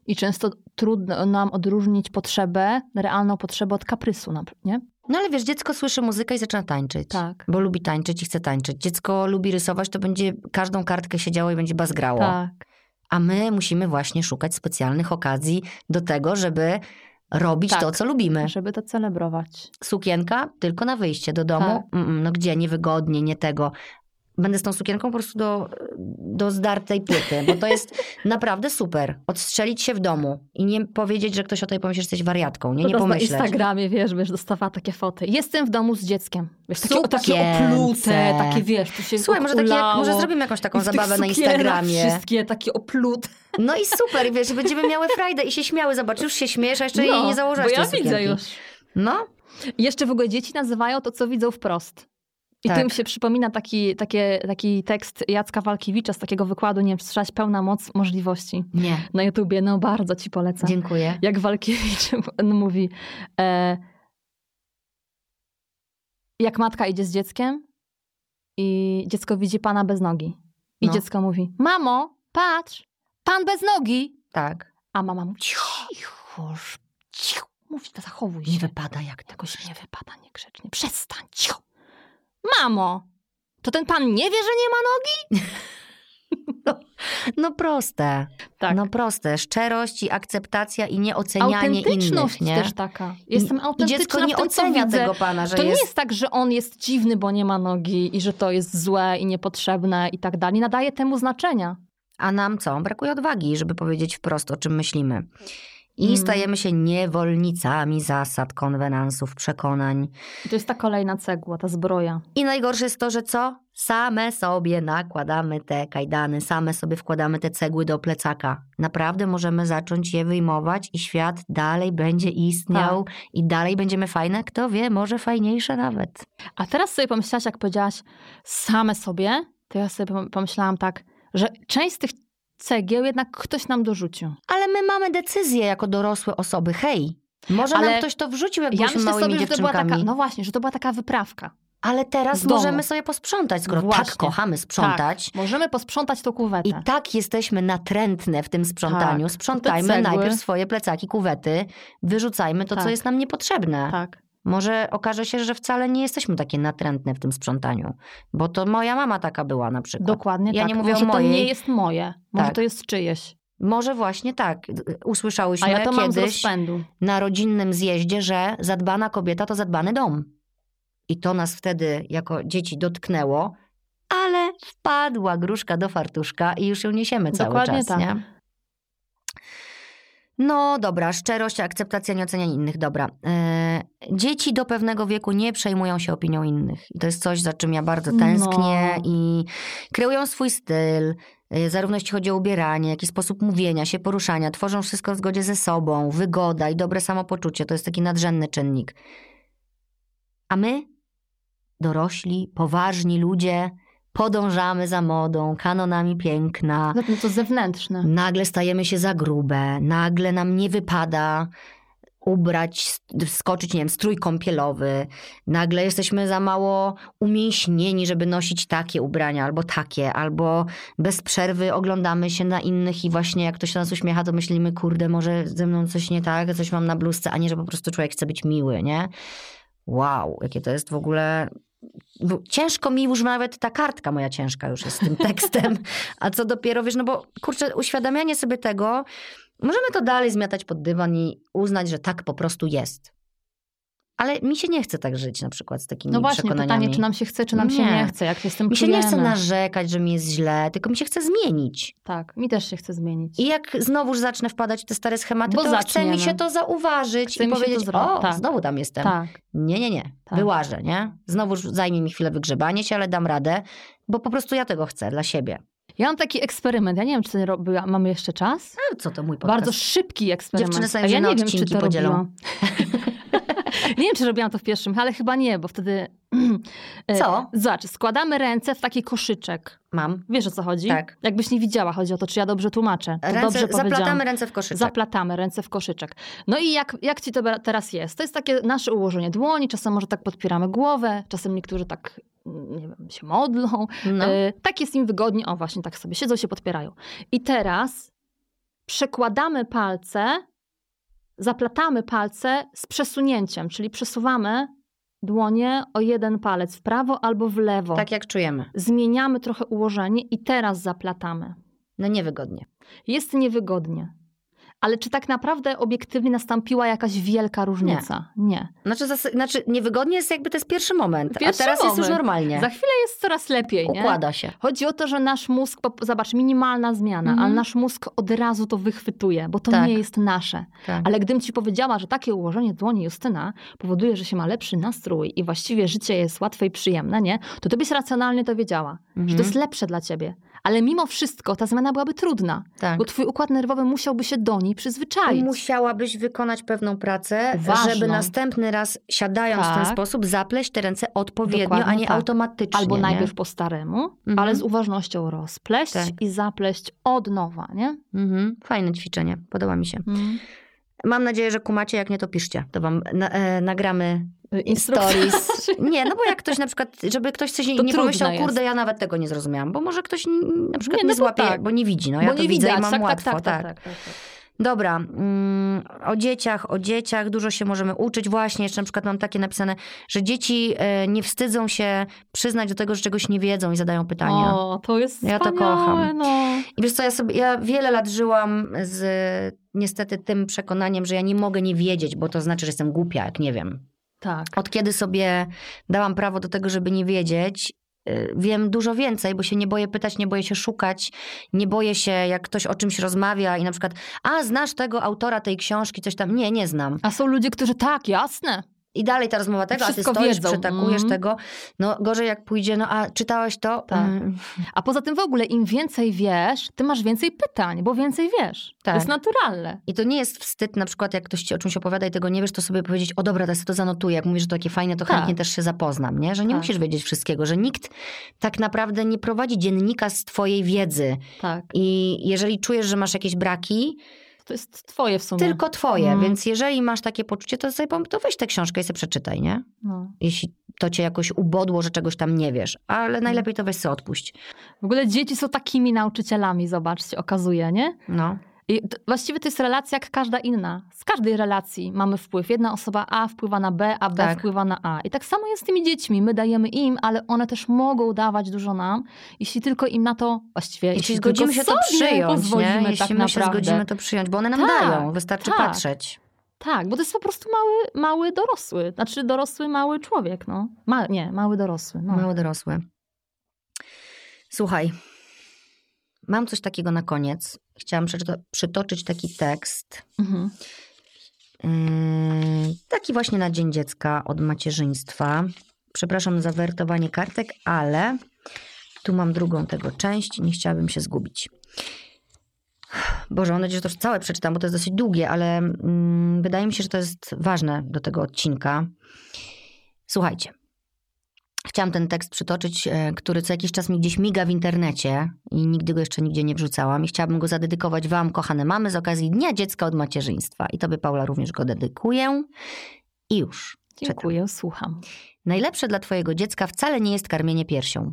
i często trudno nam odróżnić potrzebę, realną potrzebę od kaprysu, nie? No ale wiesz, dziecko słyszy muzykę i zaczyna tańczyć. Tak. Bo lubi tańczyć i chce tańczyć. Dziecko lubi rysować, to będzie każdą kartkę siedziało i będzie bazgrało. Tak. A my musimy właśnie szukać specjalnych okazji do tego, żeby robić Tak. to, co lubimy. Żeby to celebrować. Sukienka tylko na wyjście do domu. Tak. Mm, No gdzie? Niewygodnie, nie tego. Będę z tą sukienką po prostu do, do zdartej płyty, bo to jest naprawdę super. Odstrzelić się w domu i nie powiedzieć, że ktoś o tej pomyśli, że jesteś wariatką. Nie, nie Teraz na pomyśleć. Instagramie, wiesz, wiesz, dostawała takie foty. Jestem w domu z dzieckiem. Wiesz, takie, Sukience. takie oplute, takie wiesz, tu się Słuchaj, może, takie, może zrobimy jakąś taką zabawę na Instagramie. Wszystkie takie oplute. No i super, i wiesz, będziemy miały frajdę i się śmiały. Zobacz, już się śmiejesz, a jeszcze jej nie założyłaś No, Bo ja widzę już. No, I Jeszcze w ogóle dzieci nazywają to, co widzą wprost. I Tak. tym się przypomina taki, takie, taki tekst Jacka Walkiewicza z takiego wykładu, nie wiem, słyszałeś, pełna moc możliwości. nie, Na YouTubie, no bardzo ci polecam. dziękuję. Jak Walkiewicz mówi, e, jak matka idzie z dzieckiem i dziecko widzi pana bez nogi. I No. dziecko mówi, mamo, patrz, pan bez nogi. Tak. A mama mówi, cicho, cicho. Mówi, to zachowuj się. Nie wypada jak tego Jakoś nie wypada niegrzecznie. Przestań, cicho. Mamo, to ten pan nie wie, że nie ma nogi? No proste. Tak. No proste. Szczerość i akceptacja i nieocenianie Autentyczność innych, nie? też taka. Jestem I autentyczna dziecko nie tym, ocenia tego pana, że To nie jest... jest tak, że on jest dziwny, bo nie ma nogi i że to jest złe i niepotrzebne i tak dalej. Nadaje temu znaczenia. A nam co? Brakuje odwagi, żeby powiedzieć wprost, o czym myślimy. I Mm. stajemy się niewolnicami zasad, konwenansów, przekonań. I to jest ta kolejna cegła, ta zbroja. I najgorsze jest to, że co? Same sobie nakładamy te kajdany, same sobie wkładamy te cegły do plecaka. Naprawdę możemy zacząć je wyjmować i świat dalej będzie istniał i dalej będziemy fajne. Kto wie, może fajniejsze nawet. A teraz sobie pomyślałaś, jak powiedziałaś same sobie, to ja sobie pom- pomyślałam tak, że część z tych cegieł jednak ktoś nam dorzucił. Ale my mamy decyzję jako dorosłe osoby. Hej, może Ale nam ktoś to wrzucił, jak Ja byliśmy myślę małymi sobie, że to była dziewczynkami. taka, no właśnie, że to była taka wyprawka. Ale teraz możemy sobie posprzątać, skoro Właśnie. tak kochamy sprzątać. Tak, możemy posprzątać tą kuwetę. I tak jesteśmy natrętne w tym sprzątaniu. Tak. Sprzątajmy najpierw swoje plecaki, kuwety, wyrzucajmy to, co Tak. jest nam niepotrzebne. tak. Może okaże się, że wcale nie jesteśmy takie natrętne w tym sprzątaniu. Bo to moja mama taka była na przykład. Dokładnie Ja tak. nie mówię Może o mojej. to nie jest moje, może Tak. to jest czyjeś. Może właśnie tak. Usłyszałyśmy A ja to kiedyś na rodzinnym zjeździe, że zadbana kobieta to zadbany dom. I to nas wtedy jako dzieci dotknęło, ale wpadła gruszka do fartuszka i już ją niesiemy cały Dokładnie czas, tak. nie? No dobra, szczerość, akceptacja, nieocenianie innych, dobra. E, dzieci do pewnego wieku nie przejmują się opinią innych. I to jest coś, za czym ja bardzo tęsknię No. i kreują swój styl, e, zarówno jeśli chodzi o ubieranie, jak i sposób mówienia się, poruszania, tworzą wszystko w zgodzie ze sobą, wygoda i dobre samopoczucie, to jest taki nadrzędny czynnik. A my, dorośli, poważni ludzie, podążamy za modą, kanonami piękna, No to zewnętrzne. Nagle stajemy się za grube, nagle nam nie wypada ubrać, skoczyć, nie wiem, strój kąpielowy. Nagle jesteśmy za mało umięśnieni, żeby nosić takie ubrania albo takie, albo bez przerwy oglądamy się na innych i właśnie jak ktoś się nas uśmiecha, to myślimy, kurde, może ze mną coś nie tak, coś mam na bluzce, a nie, że po prostu człowiek chce być miły, nie? Wow, jakie to jest w ogóle... Ciężko mi już nawet ta kartka moja ciężka już jest z tym tekstem. A co dopiero, wiesz, no bo kurczę, uświadamianie sobie tego, możemy to dalej zmiatać pod dywan i uznać, że tak po prostu jest. Ale mi się nie chce tak żyć na przykład z takimi No właśnie, pytanie, czy nam się chce, czy nam się Nie. nie chce, jak się z tym Mi się nie chce narzekać, że mi jest źle, tylko mi się chce zmienić. Tak, mi też się chce zmienić. I jak znowuż zacznę wpadać w te stare schematy, Bo to chce zaczniemy. mi się to zauważyć Chce i powiedzieć, o, tak. znowu tam jestem. Tak. Nie, nie, nie. Tak. Wyłażę, nie? Znowuż zajmie mi chwilę wygrzebanie się, ale dam radę, bo po prostu ja tego chcę dla siebie. Ja mam taki eksperyment, ja nie wiem, czy robiła, mamy jeszcze czas? A co to mój podcast? Bardzo szybki eksperyment. Dziewczyny sobie ja nie wiem, czy to podzielą. robiłam. nie wiem, czy robiłam to w pierwszym, ale chyba nie, bo wtedy... E, Co? Zobacz, składamy ręce w taki koszyczek. Mam. Wiesz o co chodzi? Tak. Jakbyś nie widziała, chodzi o to, czy ja dobrze tłumaczę. Ręce, dobrze zaplatamy ręce w koszyczek. Zaplatamy ręce w koszyczek. No i jak, jak ci to teraz jest? To jest takie nasze ułożenie dłoni, czasem może tak podpieramy głowę, czasem niektórzy tak, nie wiem, się modlą. no. E, tak jest im wygodnie, o właśnie tak sobie siedzą, się podpierają. I teraz przekładamy palce, zaplatamy palce z przesunięciem, czyli przesuwamy dłonie o jeden palec w prawo albo w lewo. Tak jak czujemy. Zmieniamy trochę ułożenie i teraz zaplatamy. No niewygodnie. Jest niewygodnie. Ale czy tak naprawdę obiektywnie nastąpiła jakaś wielka różnica? Nie. Znaczy, zas- znaczy niewygodnie jest jakby to jest pierwszy moment, Pierwszy a teraz jest już moment. normalnie. Za chwilę jest coraz lepiej, nie? Układa się. Chodzi o to, że nasz mózg, zobacz, minimalna zmiana, Mhm. ale nasz mózg od razu to wychwytuje, bo to Tak. nie jest nasze. Tak. Ale gdybym ci powiedziała, że takie ułożenie dłoni Justyna powoduje, że się ma lepszy nastrój i właściwie życie jest łatwe i przyjemne, nie? To ty byś racjonalnie to wiedziała, że Mhm. to jest lepsze dla ciebie. Ale mimo wszystko ta zmiana byłaby trudna, tak. bo twój układ nerwowy musiałby się do niej przyzwyczaić. Musiałabyś wykonać pewną pracę, Ważną. żeby następny raz siadając w ten Tak. sposób zapleść te ręce odpowiednio, Dokładnie a nie tak. automatycznie. Albo nie? najpierw po staremu, Mhm. ale z uważnością rozpleść Tak. i zapleść od nowa, nie? Mhm. Fajne ćwiczenie, podoba mi się. Mm. Mam nadzieję, że kumacie, jak nie to piszcie. To wam na, e, nagramy Instrukcja. stories. Nie, no bo jak ktoś na przykład, żeby ktoś coś nie, nie pomyślał, jest. kurde, ja nawet tego nie zrozumiałam, bo może ktoś na przykład Nie, nie, no bo złapie, tak. bo nie widzi. No ja Bo to nie widzę widać, i mam tak, łatwo, tak, tak, tak, tak, tak. Dobra, mm, o dzieciach, o dzieciach dużo się możemy uczyć. Właśnie, jeszcze na przykład mam takie napisane, że dzieci e, nie wstydzą się przyznać do tego, że czegoś nie wiedzą i zadają pytania. O, to jest Ja to kocham. No. I wiesz co, ja, sobie, ja wiele lat żyłam z niestety tym przekonaniem, że ja nie mogę nie wiedzieć, bo to znaczy, że jestem głupia, jak nie wiem. Tak. Od kiedy sobie dałam prawo do tego, żeby nie wiedzieć, y, wiem dużo więcej, bo się nie boję pytać, nie boję się szukać, nie boję się, jak ktoś o czymś rozmawia i na przykład, a znasz tego autora tej książki, coś tam. Nie, nie znam. A są ludzie, którzy tak, jasne. I dalej ta rozmowa tego, a ty Wszystko stoisz, wiedzą. przytakujesz Mhm. tego. No gorzej jak pójdzie, no a czytałeś to? Tak. Mm, A poza tym w ogóle im więcej wiesz, ty masz więcej pytań, bo więcej wiesz. Tak. To jest naturalne. I to nie jest wstyd, na przykład jak ktoś ci o czymś opowiada i tego nie wiesz, to sobie powiedzieć, o dobra, teraz to zanotuję. Jak mówisz, że to takie fajne, to Tak. chętnie też się zapoznam, nie? Że nie Tak. musisz wiedzieć wszystkiego, że nikt tak naprawdę nie prowadzi dziennika z twojej wiedzy. Tak. I jeżeli czujesz, że masz jakieś braki, To jest twoje w sumie. tylko twoje. Mm. Więc jeżeli masz takie poczucie, to sobie to weź tę książkę i sobie przeczytaj, nie? No. Jeśli to cię jakoś ubodło, że czegoś tam nie wiesz. Mm. Ale najlepiej to weź sobie odpuść. W ogóle dzieci są takimi nauczycielami, zobaczcie, okazuje, nie? No. I właściwie to jest relacja jak każda inna. Z każdej relacji mamy wpływ. Jedna osoba A wpływa na B, a B tak. wpływa na A. I tak samo jest z tymi dziećmi. My dajemy im, ale one też mogą dawać dużo nam, jeśli tylko im na to właściwie. Jeśli, jeśli zgodzimy się to przyjąć, nie? jeśli tak my naprawdę. się zgodzimy to przyjąć, bo one nam tak, dają, wystarczy tak. patrzeć. Tak, bo to jest po prostu mały, mały dorosły. Znaczy dorosły, mały człowiek, no. Ma, nie, mały dorosły. No. Mały dorosły. Słuchaj, mam coś takiego na koniec. Chciałam przytoczyć taki tekst. Mhm. Yy, taki właśnie na Dzień Dziecka od macierzyństwa. Przepraszam za wertowanie kartek, ale tu mam drugą tego część. Nie chciałabym się zgubić. Boże, mam nadzieję, że to całe przeczytam, bo to jest dosyć długie, ale mm, wydaje mi się, że to jest ważne do tego odcinka. Słuchajcie. Chciałam ten tekst przytoczyć, e, który co jakiś czas mi gdzieś miga w internecie i nigdy go jeszcze nigdzie nie wrzucałam. I chciałabym go zadedykować Wam, kochane mamy, z okazji Dnia Dziecka od Macierzyństwa. I Tobie, Paula, również go dedykuję. I już. Dziękuję, czytam. słucham. Najlepsze dla Twojego dziecka wcale nie jest karmienie piersią.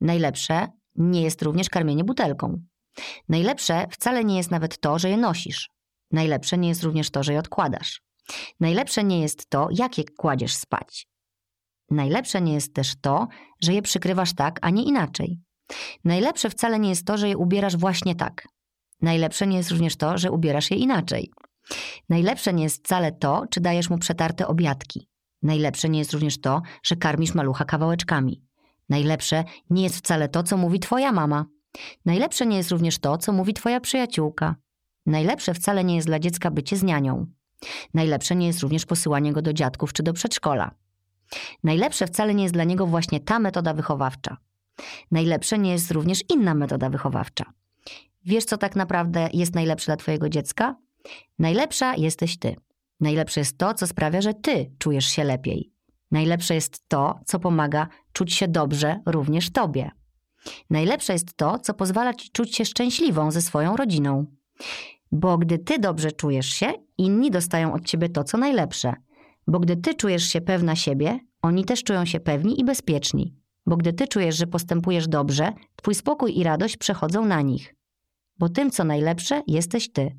Najlepsze nie jest również karmienie butelką. Najlepsze wcale nie jest nawet to, że je nosisz. Najlepsze nie jest również to, że je odkładasz. Najlepsze nie jest to, jak je kładziesz spać. Najlepsze nie jest też to, że je przykrywasz tak, a nie inaczej. Najlepsze wcale nie jest to, że je ubierasz właśnie tak. Najlepsze nie jest również to, że ubierasz je inaczej. Najlepsze nie jest wcale to, czy dajesz mu przetarte obiadki. Najlepsze nie jest również to, że karmisz malucha kawałeczkami. Najlepsze nie jest wcale to, co mówi twoja mama. Najlepsze nie jest również to, co mówi twoja przyjaciółka. Najlepsze wcale nie jest dla dziecka bycie z nianią. Najlepsze nie jest również posyłanie go do dziadków czy do przedszkola. Najlepsze wcale nie jest dla niego właśnie ta metoda wychowawcza. Najlepsze nie jest również inna metoda wychowawcza. Wiesz, co tak naprawdę jest najlepsze dla twojego dziecka? Najlepsza jesteś ty. Najlepsze jest to, co sprawia, że ty czujesz się lepiej. Najlepsze jest to, co pomaga czuć się dobrze również tobie. Najlepsze jest to, co pozwala ci czuć się szczęśliwą ze swoją rodziną. Bo gdy ty dobrze czujesz się, inni dostają od ciebie to, co najlepsze. Bo gdy ty czujesz się pewna siebie, oni też czują się pewni i bezpieczni. Bo gdy ty czujesz, że postępujesz dobrze, twój spokój i radość przechodzą na nich. Bo tym, co najlepsze, jesteś ty.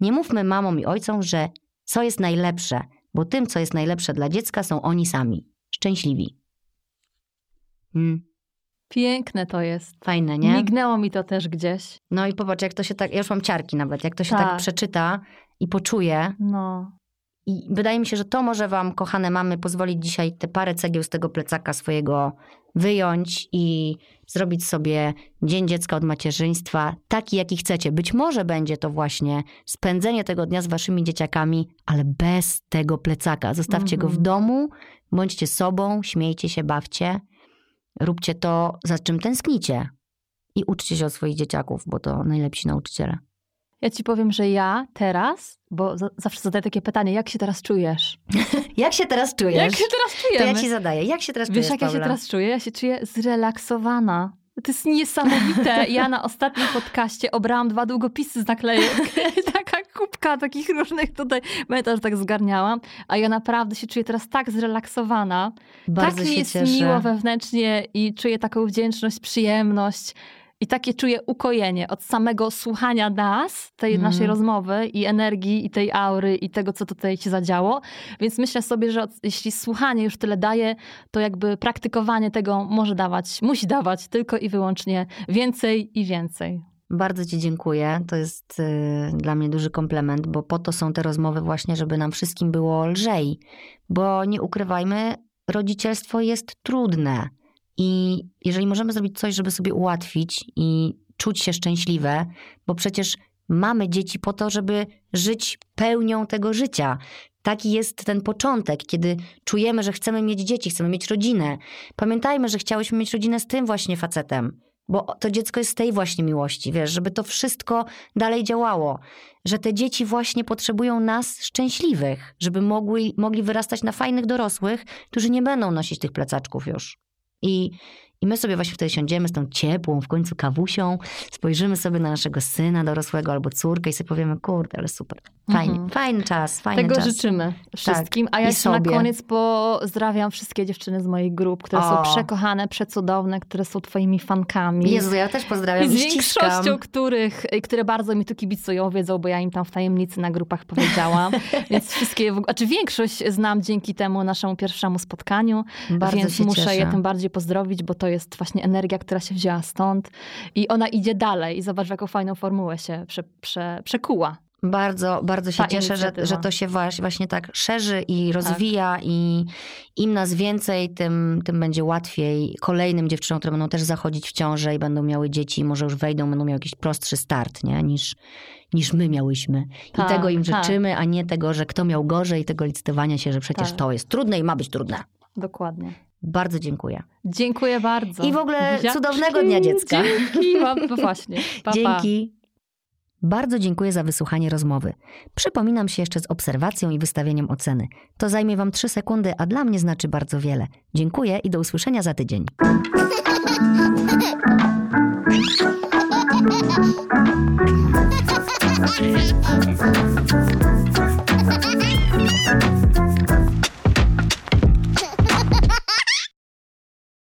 Nie mówmy mamom i ojcom, że co jest najlepsze, bo tym, co jest najlepsze dla dziecka, są oni sami. Szczęśliwi. Hmm. Piękne to jest. Fajne, nie? Mignęło mi to też gdzieś. No i popatrz, jak to się tak, ja już mam ciarki nawet, jak to się tak, tak przeczyta i poczuje. No. I wydaje mi się, że to może wam, kochane mamy, pozwolić dzisiaj te parę cegieł z tego plecaka swojego wyjąć i zrobić sobie Dzień Dziecka od Macierzyństwa taki, jaki chcecie. Być może będzie to właśnie spędzenie tego dnia z waszymi dzieciakami, ale bez tego plecaka. Zostawcie go w mhm. domu, bądźcie sobą, śmiejcie się, bawcie. Róbcie to, za czym tęsknicie. I uczcie się od swoich dzieciaków, bo to najlepsi nauczyciele. Ja ci powiem, że ja teraz, bo zawsze zadaję takie pytanie, jak się teraz czujesz? jak się teraz czujesz? Jak się teraz czujemy? To ja ci zadaję, jak się teraz Wiesz, czujesz, jak Paula? ja się teraz czuję? Ja się czuję zrelaksowana. To jest niesamowite. Ja na ostatnim podcaście obrałam dwa długopisy z naklejek. Taka kubka takich różnych tutaj. Że tak zgarniałam. A ja naprawdę się czuję teraz tak zrelaksowana. Bardzo tak mi jest cieszę. miło wewnętrznie i czuję taką wdzięczność, przyjemność i takie czuję ukojenie od samego słuchania nas, tej mm. naszej rozmowy i energii, i tej aury, i tego, co tutaj się zadziało. Więc myślę sobie, że jeśli słuchanie już tyle daje, to jakby praktykowanie tego może dawać, musi dawać tylko i wyłącznie więcej i więcej. Bardzo Ci dziękuję. To jest y, dla mnie duży komplement, bo po to są te rozmowy właśnie, żeby nam wszystkim było lżej. Bo nie ukrywajmy, rodzicielstwo jest trudne. I jeżeli możemy zrobić coś, żeby sobie ułatwić i czuć się szczęśliwe, bo przecież mamy dzieci po to, żeby żyć pełnią tego życia. Taki jest ten początek, kiedy czujemy, że chcemy mieć dzieci, chcemy mieć rodzinę. Pamiętajmy, że chciałyśmy mieć rodzinę z tym właśnie facetem, bo to dziecko jest z tej właśnie miłości, wiesz, żeby to wszystko dalej działało. Że te dzieci właśnie potrzebują nas szczęśliwych, żeby mogli, mogli wyrastać na fajnych dorosłych, którzy nie będą nosić tych plecaczków już. I, I my sobie właśnie wtedy siądziemy z tą ciepłą w końcu kawusią, spojrzymy sobie na naszego syna dorosłego albo córkę i sobie powiemy, kurde, ale super. Fajnie, Mhm. fajny czas, fajny Tego czas. życzymy wszystkim. A i ja jeszcze na koniec pozdrawiam wszystkie dziewczyny z moich grup, które O. są przekochane, przecudowne, które są twoimi fankami. Jezu, ja też pozdrawiam z większością których, y, które bardzo mi tu kibicują, wiedzą, bo ja im tam w tajemnicy na grupach powiedziałam. Więc wszystkie, w- znaczy większość znam dzięki temu naszemu pierwszemu spotkaniu, Bardzo więc muszę je tym bardziej pozdrowić, bo to jest właśnie energia, która się wzięła stąd i ona idzie dalej i zobacz, jaką fajną formułę się prze, prze, przekuła. Bardzo, bardzo się Ta cieszę, że, że to się właśnie, tak szerzy i rozwija i im nas więcej, tym, tym będzie łatwiej kolejnym dziewczynom, które będą też zachodzić w ciążę i będą miały dzieci i może już wejdą, będą miały jakiś prostszy start, nie? Niż, niż my miałyśmy. Tak, I tego im tak. życzymy, a nie tego, że kto miał gorzej i tego licytowania się, że przecież Tak. to jest trudne i ma być trudne. Dokładnie. Bardzo dziękuję. Dziękuję bardzo. I w ogóle Buziaczki. cudownego dnia dziecka. Dzięki no właśnie. Pa, pa. Dzięki. Bardzo dziękuję za wysłuchanie rozmowy. Przypominam się jeszcze z obserwacją i wystawieniem oceny. To zajmie Wam 3 sekundy, a dla mnie znaczy bardzo wiele. Dziękuję i do usłyszenia za tydzień.